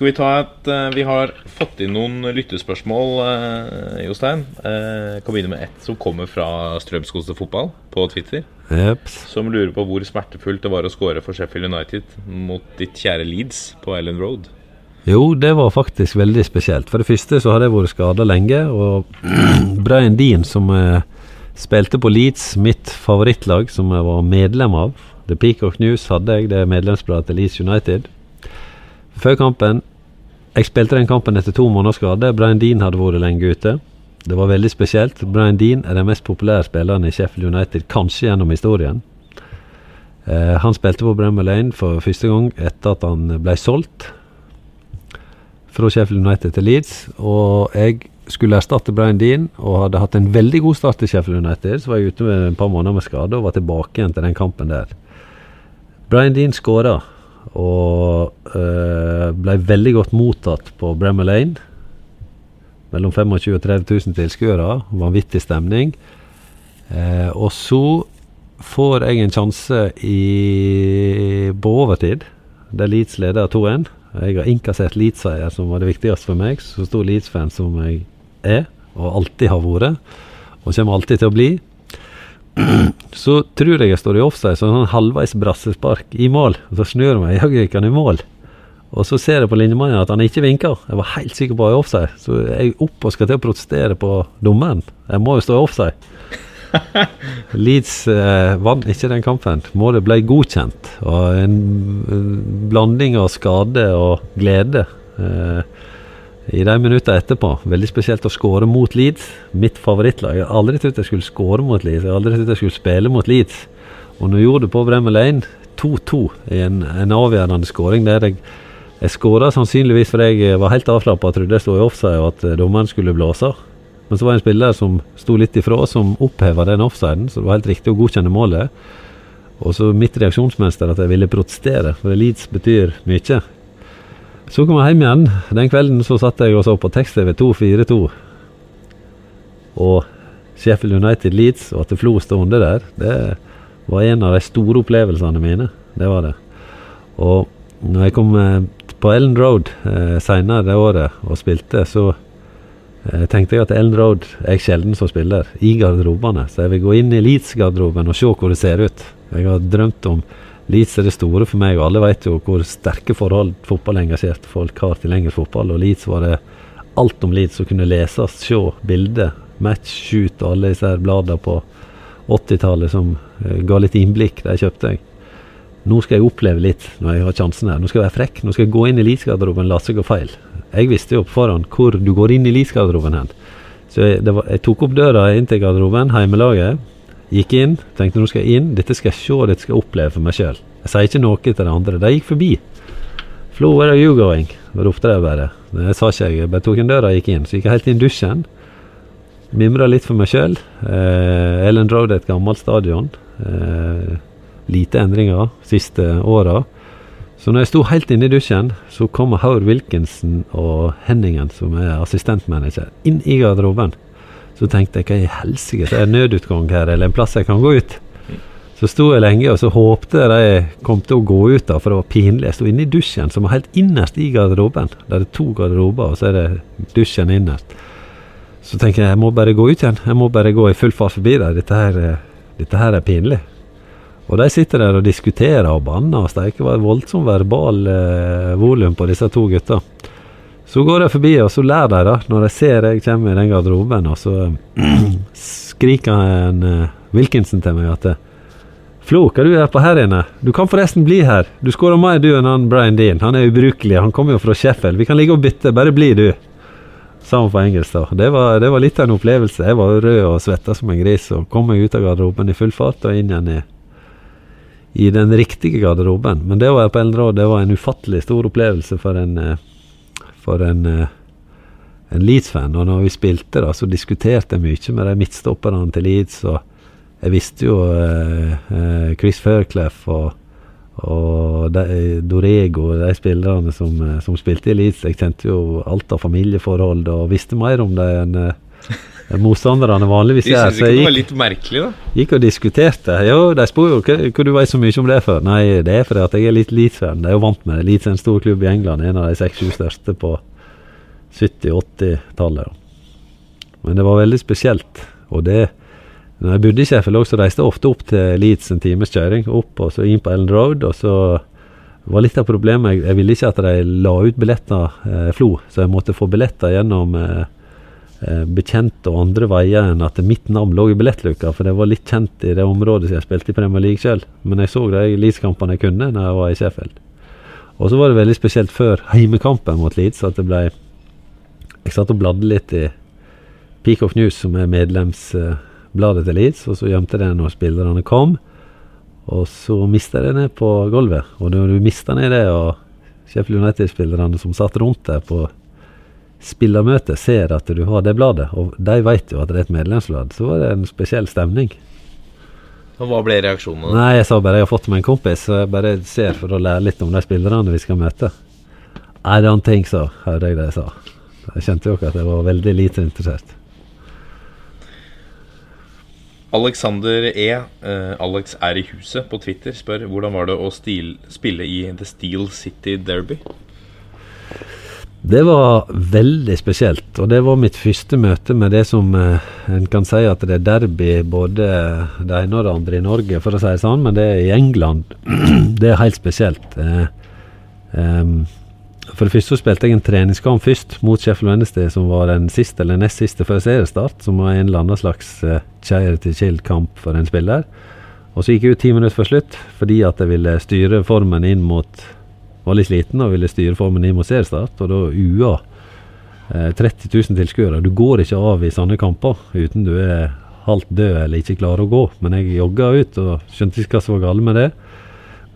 Skal vi ta et eh, Vi har fått inn noen lyttespørsmål, eh, Jostein. Jeg kan begynne med ett som kommer fra Strømsgodset fotball på Twitter. Yep. Som lurer på hvor smertefullt det var å score for Sheffield United mot ditt kjære Leeds på Ellen Road. Jo, det var faktisk veldig spesielt. For det første så hadde jeg vært skada lenge, og Brian Dean, som eh, spilte på Leeds, mitt favorittlag, som jeg var medlem av The Peacock News hadde jeg, det medlemsbladet til Leeds United. Før kampen Jeg spilte den kampen etter to måneders skade. Brian Dean hadde vært lenge ute. Det var veldig spesielt. Brian Dean er den mest populære spilleren i Sheffield United, kanskje gjennom historien. Eh, han spilte på Bremmer Lane for første gang etter at han ble solgt fra Sheffield United til Leeds. Og jeg skulle erstatte Brian Dean og hadde hatt en veldig god start i Sheffield United. Så var jeg ute med et par måneder med skade og var tilbake igjen til den kampen der. Brian Dean skåra og øh, ble veldig godt mottatt på Bremmer Lane. Mellom 25 og 30 000 tilskuere. Vanvittig stemning. Eh, og så får jeg en sjanse i, på overtid, der Leeds leder 2-1. Jeg har innkassert Leeds-seier, som var det viktigste for meg. Så stor Leeds-fan som jeg er, og alltid har vært, og kommer alltid til å bli. Så tror jeg jeg står i offside, sånn halvveis brassespark i mål. Og så snur jeg meg, jaggu gikk han i mål. Og så ser jeg på linjemannen at han ikke vinker. Jeg var helt sikker på å være offside. Så jeg er opp og skal til å protestere på dommeren. Jeg må jo stå i offside. Leeds eh, vant ikke den kampen. Målet ble godkjent. Og en, en blanding av skade og glede eh, i de minuttene etterpå. Veldig spesielt å skåre mot Leeds. Mitt favorittlag. Jeg har aldri trodd jeg skulle skåre mot Leeds. Jeg har aldri trodd jeg skulle spille mot Leeds. Og nå gjorde det på Bremer Lane, 2-2 i en, en avgjørende skåring der jeg jeg skåra sannsynligvis fordi jeg var helt avslappa og trodde jeg sto i offside og at dommeren skulle blåse. Men så var det en spiller som sto litt ifra, som oppheva den offsiden, så det var helt riktig å godkjenne målet. Og så mitt reaksjonsmønster at jeg ville protestere, for Leeds betyr mye. Så kom jeg hjem igjen. Den kvelden så satt jeg og så på tekst-TV 2-4-2. Og Sheffield United Leeds, og at Flo sto under der, det var en av de store opplevelsene mine. Det var det. Og når jeg kom på Ellen Road eh, seinere det året og spilte, så eh, tenkte jeg at Ellen Road er sjelden som spiller i garderobene. Så jeg vil gå inn i Leeds-garderoben og se hvor det ser ut. Jeg har drømt om Leeds er det store for meg, og alle vet jo hvor sterke forhold fotballengasjerte folk har til engelsk fotball. Og Leeds var det alt om Leeds som kunne leses, se bilder, match, shoot og alle disse bladene på 80-tallet som eh, ga litt innblikk. De kjøpte jeg. Nå skal jeg oppleve litt når jeg har sjansen her. Nå skal jeg være frekk. Nå skal jeg gå inn i Leeds-garderoben og la seg gå feil. Jeg visste jo på forhånd hvor du går inn i Leeds-garderoben hen. Så jeg, var, jeg, tok opp døra inn til garderoben, heimelaget. Gikk inn, tenkte nå skal jeg inn. Dette skal jeg se, dette skal jeg oppleve for meg sjøl. Jeg sier ikke noe til de andre. De gikk forbi. Flo, where are you going? ropte jeg bare. Det sa ikke jeg. Jeg bare tok en døra og gikk inn. Så gikk jeg helt inn i dusjen. Mimra litt for meg sjøl. Eh, Ellen Road er et gammelt stadion. Eh, lite endringer siste åra. Så når jeg sto helt inne i dusjen, så kommer Haur Wilkinson og Henningen, som er assistentmanager, inn i garderoben. Så tenkte jeg hva i helsike, er en nødutgang her, eller en plass jeg kan gå ut? Så sto jeg lenge og så håpte de kom til å gå ut, da, for det var pinlig. Jeg sto inne i dusjen, som var helt innerst i garderoben. Der det er to garderober, og så er det dusjen innerst. Så tenker jeg jeg må bare gå ut igjen. Jeg må bare gå i full fart forbi der. Dette her, dette her er pinlig. Og de sitter der og diskuterer og banner og steiker. Det var et voldsomt verbal eh, volum på disse to gutta. Så går jeg forbi, og så ler de, da, når de ser jeg kommer i den garderoben, og så skriker en uh, Wilkinson til meg at Flo, hva du gjør på her inne? Du kan forresten bli her. Du skårer mer du enn han Brian Dean. Han er ubrukelig. Han kommer jo fra Sheffield. Vi kan ligge og bytte. Bare bli du. Sa på engelsk, da. Det var, det var, litt av en opplevelse. Jeg var rød og svetta som en gris, og kom meg ut av garderoben i full fart og inn igjen i, i den riktige garderoben. Men det å være på Ellenråd, det var en ufattelig stor opplevelse for en, eh, for en, eh, en Leeds-fan. Og når vi spilte, da, så diskuterte jeg mye med de midtstopperne til Leeds. og jeg visste jo eh, Chris Fairclough og, og de, Dorego, de spillerne som, eh, som spilte i Leeds. Jeg kjente jo alt av familieforhold og visste mer om det enn motstanderne vanligvis er. De syntes ikke det var litt merkelig, da? Gikk og diskuterte. Jo, de spør jo hva, hva du vet så mye om det for. Nei, det er fordi at jeg er litt Leeds-fan. De er jo vant med det. Leeds er en stor klubb i England, en av de seks-sju største på 70-80-tallet. Men det var veldig spesielt. Og det når jeg bodde i Sheffield så reiste jeg ofte opp til Leeds en times kjøring. Opp og så inn på Ellen Road. Og så var litt av problemet Jeg, jeg ville ikke at de la ut billetter eh, Flo, så jeg måtte få billetter gjennom eh, bekjente og andre veier enn at mitt navn lå i billettluka, for det var litt kjent i det området som jeg spilte i Premier League sjøl. Men jeg så de Leeds-kampene jeg kunne når jeg var i Sheffield. Og så var det veldig spesielt før heimekampen mot Leeds at det ble Jeg satt og bladde litt i Peak of News, som er medlems... Eh, til Leeds, og så gjemte jeg det når spillerne kom. Og så mista jeg det ned på gulvet. Og når du mister ned det, og Sheffield United-spillerne som satt rundt deg på spillermøte, ser at du har det bladet, og de vet jo at det er et medlemsblad, så var det en spesiell stemning. Og Hva ble reaksjonene? Nei, Jeg sa bare jeg har fått meg en kompis, så jeg bare ser for å lære litt om de spillerne vi skal møte. I don't think so, hørte jeg det jeg sa. Jeg kjente jo ikke at jeg var veldig lite interessert. Alexander E. Uh, Alex er i huset på Twitter spør hvordan var det å stil, spille i The Steel City Derby? Det var veldig spesielt, og det var mitt første møte med det som eh, en kan si at det er derby både det ene og det andre i Norge, for å si det sånn, men det er i England. det er helt spesielt. Eh, eh, for det første så spilte jeg en treningskamp først mot Sheffield Wednesday, som var den siste eller nest siste før seriestart. Som var en eller annen slags eh, charity-chill-kamp for en spiller. Og så gikk jeg ut ti minutter før slutt fordi at jeg ville styre formen inn mot Var litt sliten og ville styre formen inn mot seriestart, og da UA eh, 30 000 tilskuere. Du går ikke av i sånne kamper uten du er halvt død eller ikke klarer å gå. Men jeg jogga ut og skjønte ikke hva som var galt med det.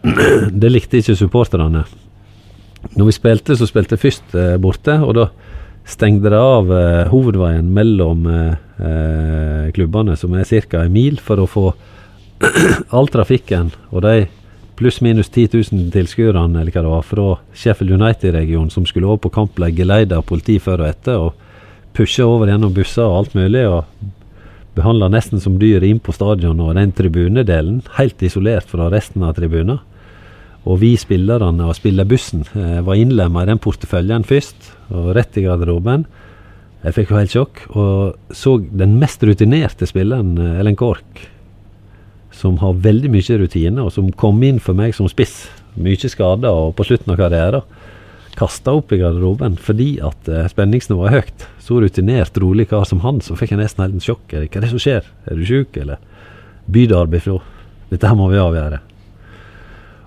det likte ikke supporterne. Når vi spilte, så spilte jeg først eh, borte, og da stengte det av eh, hovedveien mellom eh, eh klubbene, som er ca. en mil, for å få all trafikken og de pluss-minus 10 000 tilskuerne eller hva det var, fra Sheffield United-regionen som skulle over på kamp, ble geleida av politi før og etter, og pusha over gjennom busser og alt mulig. og Behandla nesten som dyr inn på stadion og den tribunedelen, helt isolert fra resten av tribunen. Og vi spillerne og spillerbussen eh, var innlemma i den porteføljen først, og rett i garderoben. Jeg fikk jo helt sjokk, og så den mest rutinerte spilleren, eh, Ellen Kork, som har veldig mye rutine, og som kom inn for meg som spiss. Mye skader og på slutten av karrieren. Kasta opp i garderoben fordi at eh, spenningsnivået er høyt. Så rutinert, rolig kar som han, så fikk jeg nesten helt en sjokk. Hva er det som skjer? Er du sjuk, eller? Bydarby fra. Dette her må vi avgjøre.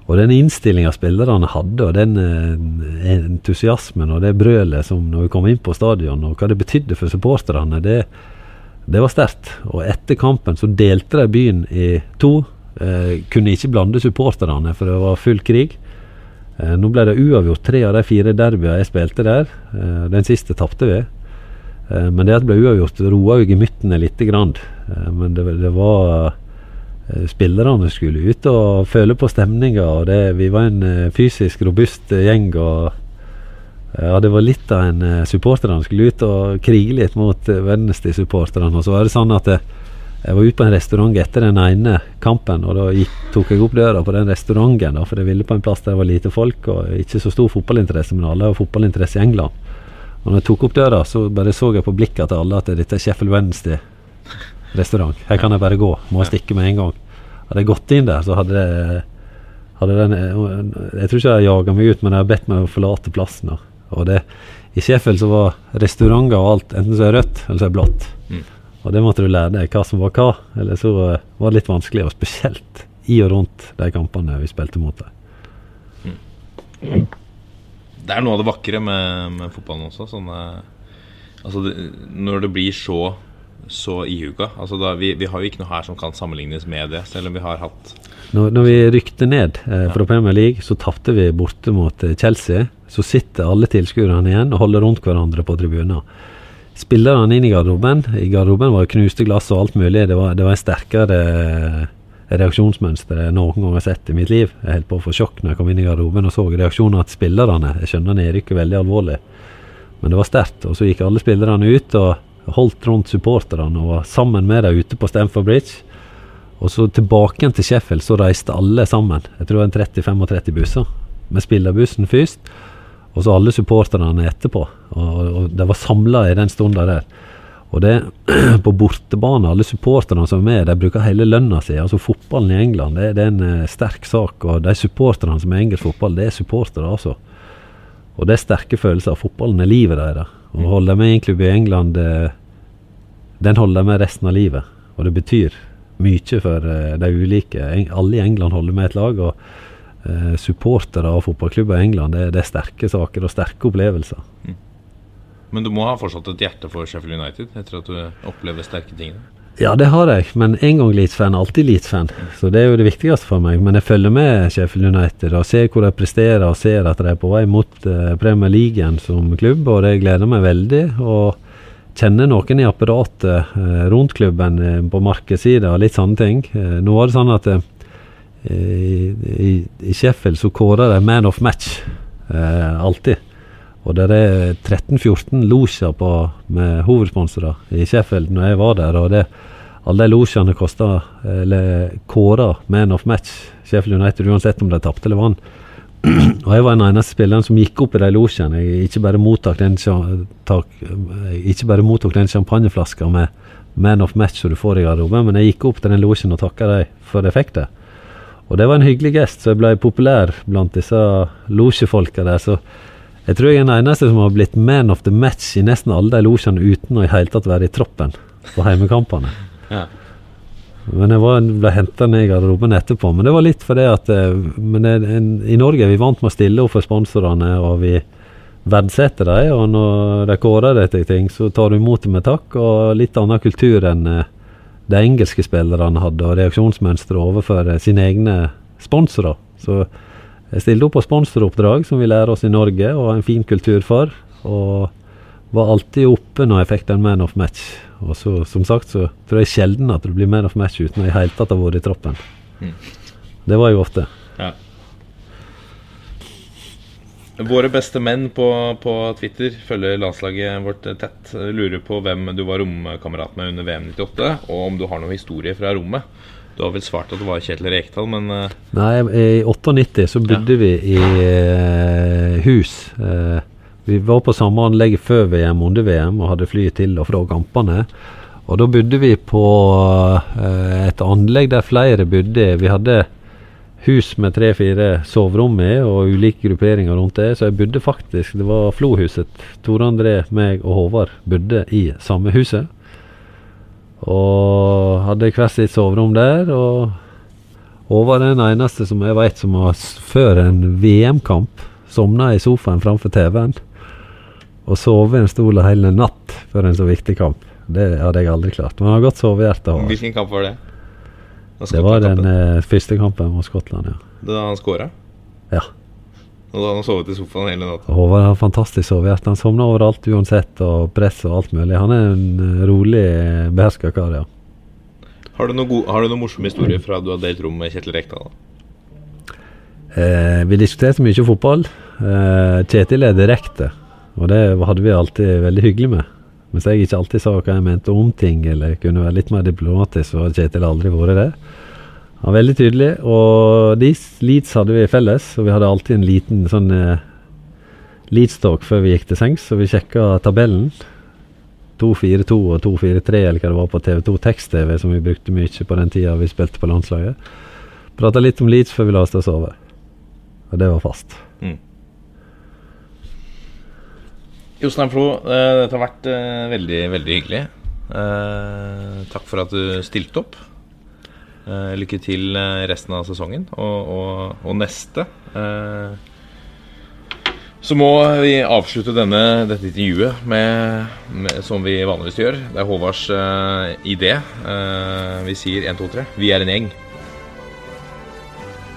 Og den innstillinga spillerne hadde, og den eh, entusiasmen og det brølet som når vi kom inn på stadion, og hva det betydde for supporterne, det, det var sterkt. Og etter kampen så delte de byen i to. Eh, kunne ikke blande supporterne, for det var full krig. Eh, nå ble det uavgjort tre av de fire derbyene jeg spilte der. Eh, den siste tapte vi. Eh, men det at det ble uavgjort, roa jo gemyttene lite grann. Eh, men det, det var Eh, spillerne skulle ut og føle på stemninga. Vi var en fysisk robust gjeng. og ja, Det var litt av en uh, Han skulle ut og krige litt mot uh, Wednesday-supporterne. Og så var det sånn at jeg, jeg var ute på en restaurant etter den ene kampen. Og da gikk, tok jeg opp døra på den restauranten, da, for jeg ville på en plass der det var lite folk og ikke så stor fotballinteresse, men alle har fotballinteresse i England. Og når jeg tok opp døra, så bare så jeg på blikket til alle at dette er Sheffield Wednesday restaurant. Her kan jeg bare gå. Må jeg stikke med en gang. Hadde jeg gått inn der, så hadde det hadde den, Jeg tror ikke jeg jaga meg ut, men jeg har bedt meg å forlate plassen. Og det, I Sheffield så var restauranter og alt enten så er rødt eller så er blått. Mm. Og det måtte du lære deg hva som var hva. Eller så var det litt vanskelig, og spesielt i og rundt de kampene vi spilte mot dem. Mm. Det er noe av det vakre med, med fotballen også. Sånne, altså det, når det blir så så ihuga. Altså da, vi, vi, har jo ikke noe her som kan sammenlignes med det, selv om vi har hatt Når, når vi rykte ned eh, fra. Premier League, så tapte vi borte mot eh, Chelsea. Så sitter alle tilskuerne igjen og holder rundt hverandre på tribunen. Spillerne inn i garderoben. I garderoben var det knuste glass og alt mulig. Det var, det var en sterkere eh, reaksjonsmønster jeg noen gang har sett i mitt liv. Jeg holdt på å få sjokk når jeg kom inn i garderoben og så reaksjonene til spillerne. Jeg skjønner nedrykket veldig alvorlig, men det var sterkt. Og så gikk alle spillerne ut. og holdt rundt supporterne og var sammen med dem ute på Stamford Bridge. Og så tilbake igjen til Sheffield, så reiste alle sammen. Jeg tror det var en 30-35 busser. Med spillerbussen først, og så alle supporterne etterpå. Og, og de var samla i den stunda der. Og det på bortebane, alle supporterne som er med, de bruker hele lønna si. Altså Fotballen i England det, det er en uh, sterk sak. Og de supporterne som er engelsk fotball, det er supportere, altså. Og det er sterke følelser. Fotballen er livet deres. Å holde med i en klubb i England, uh, den holder de med resten av livet. Og det betyr mye for uh, de ulike. Alle i England holder med et lag. og Supportere av fotballklubber i England, det, det, er sterke saker og sterke opplevelser. Mm. Men du må ha fortsatt et hjerte for Sheffield United etter at du opplever sterke ting? Ja, det har jeg, men en gang Leeds-fan, alltid Leeds-fan. Så det er jo det viktigste for meg. Men jeg følger med Sheffield United og ser hvor de presterer, og ser at de er på vei mot uh, Premier League som klubb, og det gleder meg veldig. Og kjenner noen i apparatet uh, rundt klubben på markedssida og litt sånne ting. nå var det sånn at i, i, Sheffield så kårer de man of match, alltid. Og det er 13-14 losjer med hovedsponsorer i Sheffield når jeg var der. og det alle de losjene kosta kåra man of match Sheffield United, uansett om de tapte eller vant. og jeg var den eneste spilleren som gikk opp i de losjene. Jeg ikke bare mottok den, ikke bare mottok den champagneflaska med man of match som du får i garderoben, men jeg gikk opp til den losjen og takka dem for jeg fikk det. Og det var en hyggelig gest, så jeg ble populær blant disse losjefolka der. så jeg tror jeg er den eneste som har blitt man of the match i nesten alle de losjene uten å i hele tatt være i troppen på heimekampene. Ja. Men jeg var, ble henta ned i garderoben etterpå. Men det var litt fordi at eh, men det, en, I Norge er vi vant med å stille opp for sponsorene, og vi verdsetter dem. Og når de kårer deg til ting, så tar du imot dem med takk. Og litt annen kultur enn eh, de engelske spillerne hadde, og reaksjonsmønsteret overfor eh, sine egne sponsorer. Så jeg stilte opp på sponsoroppdrag, som vi lærer oss i Norge, og har en fin kultur for. Og var alltid oppe når jeg fikk den man of match. Og så, som sagt, så tror jeg sjelden at det blir man of match uten å i hele tatt ha vært i troppen. Mm. Det var jo ofte. Ja. Våre beste menn på, på, Twitter følger landslaget vårt tett. Lurer på hvem du var romkamerat med under VM 98, og om du har noen historie fra rommet. Du har vel svart at det var Kjetil Rekdal, men eh, Nei, i 98 så bodde vi i eh, hus. Eh, vi var på samme anlegg før VM under VM og hadde flyet til og fra kampene. Og da bodde vi på eh, et anlegg der flere bodde. Vi hadde hus med tre-fire soverom i og ulike grupperinger rundt det. Så jeg bodde faktisk Det var Flohuset. Tore André, meg og Håvard bodde i samme huset. Og hadde hvert sitt soverom der. Og Håvard er den eneste som jeg vet som har før en VM-kamp sovna i sofaen framfor TV-en. Og sovet i en stol hele natt før en så viktig kamp. Det hadde jeg aldri klart. Men han har godt sovehjerte. Hvilken kamp var det? Det var den eh, første kampen mot Skottland, ja. Det Da han skåra? ja. Og da han sovet i sofaen hele natta? Håvard har fantastisk sovehjerte. Han sovner overalt uansett, og press og alt mulig. Han er en eh, rolig, eh, beherska kar, ja. Har du noen noe morsom historie fra du har delt rom med Kjetil Rekdal? da? Eh, vi diskuterte mye fotball. Eh, Kjetil er direkte, og det hadde vi alltid veldig hyggelig med. Mens jeg ikke alltid sa hva jeg mente om ting, eller kunne være litt mer diplomatisk, så har Kjetil aldri vært det. Han var veldig tydelig, og de Leeds hadde vi felles, og vi hadde alltid en liten sånn eh, Leeds-talk før vi gikk til sengs, så vi sjekka tabellen. 2-4-2 og 2-4-3 eller hva det var på TV2 Tekst-TV, som vi brukte mye på den tida vi spilte på landslaget. Prata litt om Leeds før vi la oss til å sove. Og det var fast. Jostein Flo, eh, dette har vært eh, veldig, veldig hyggelig. Eh, takk for at du stilte opp. Lykke til resten av sesongen og, og, og neste. Så må vi avslutte denne, dette intervjuet med, med, som vi vanligvis gjør. Det er Håvards uh, idé. Uh, vi sier 1, 2, 3. Vi er en gjeng.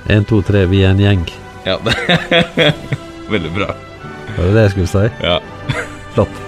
1, 2, 3, vi er en gjeng. Ja, det Veldig bra. Var det det jeg skulle si? Ja. Flott.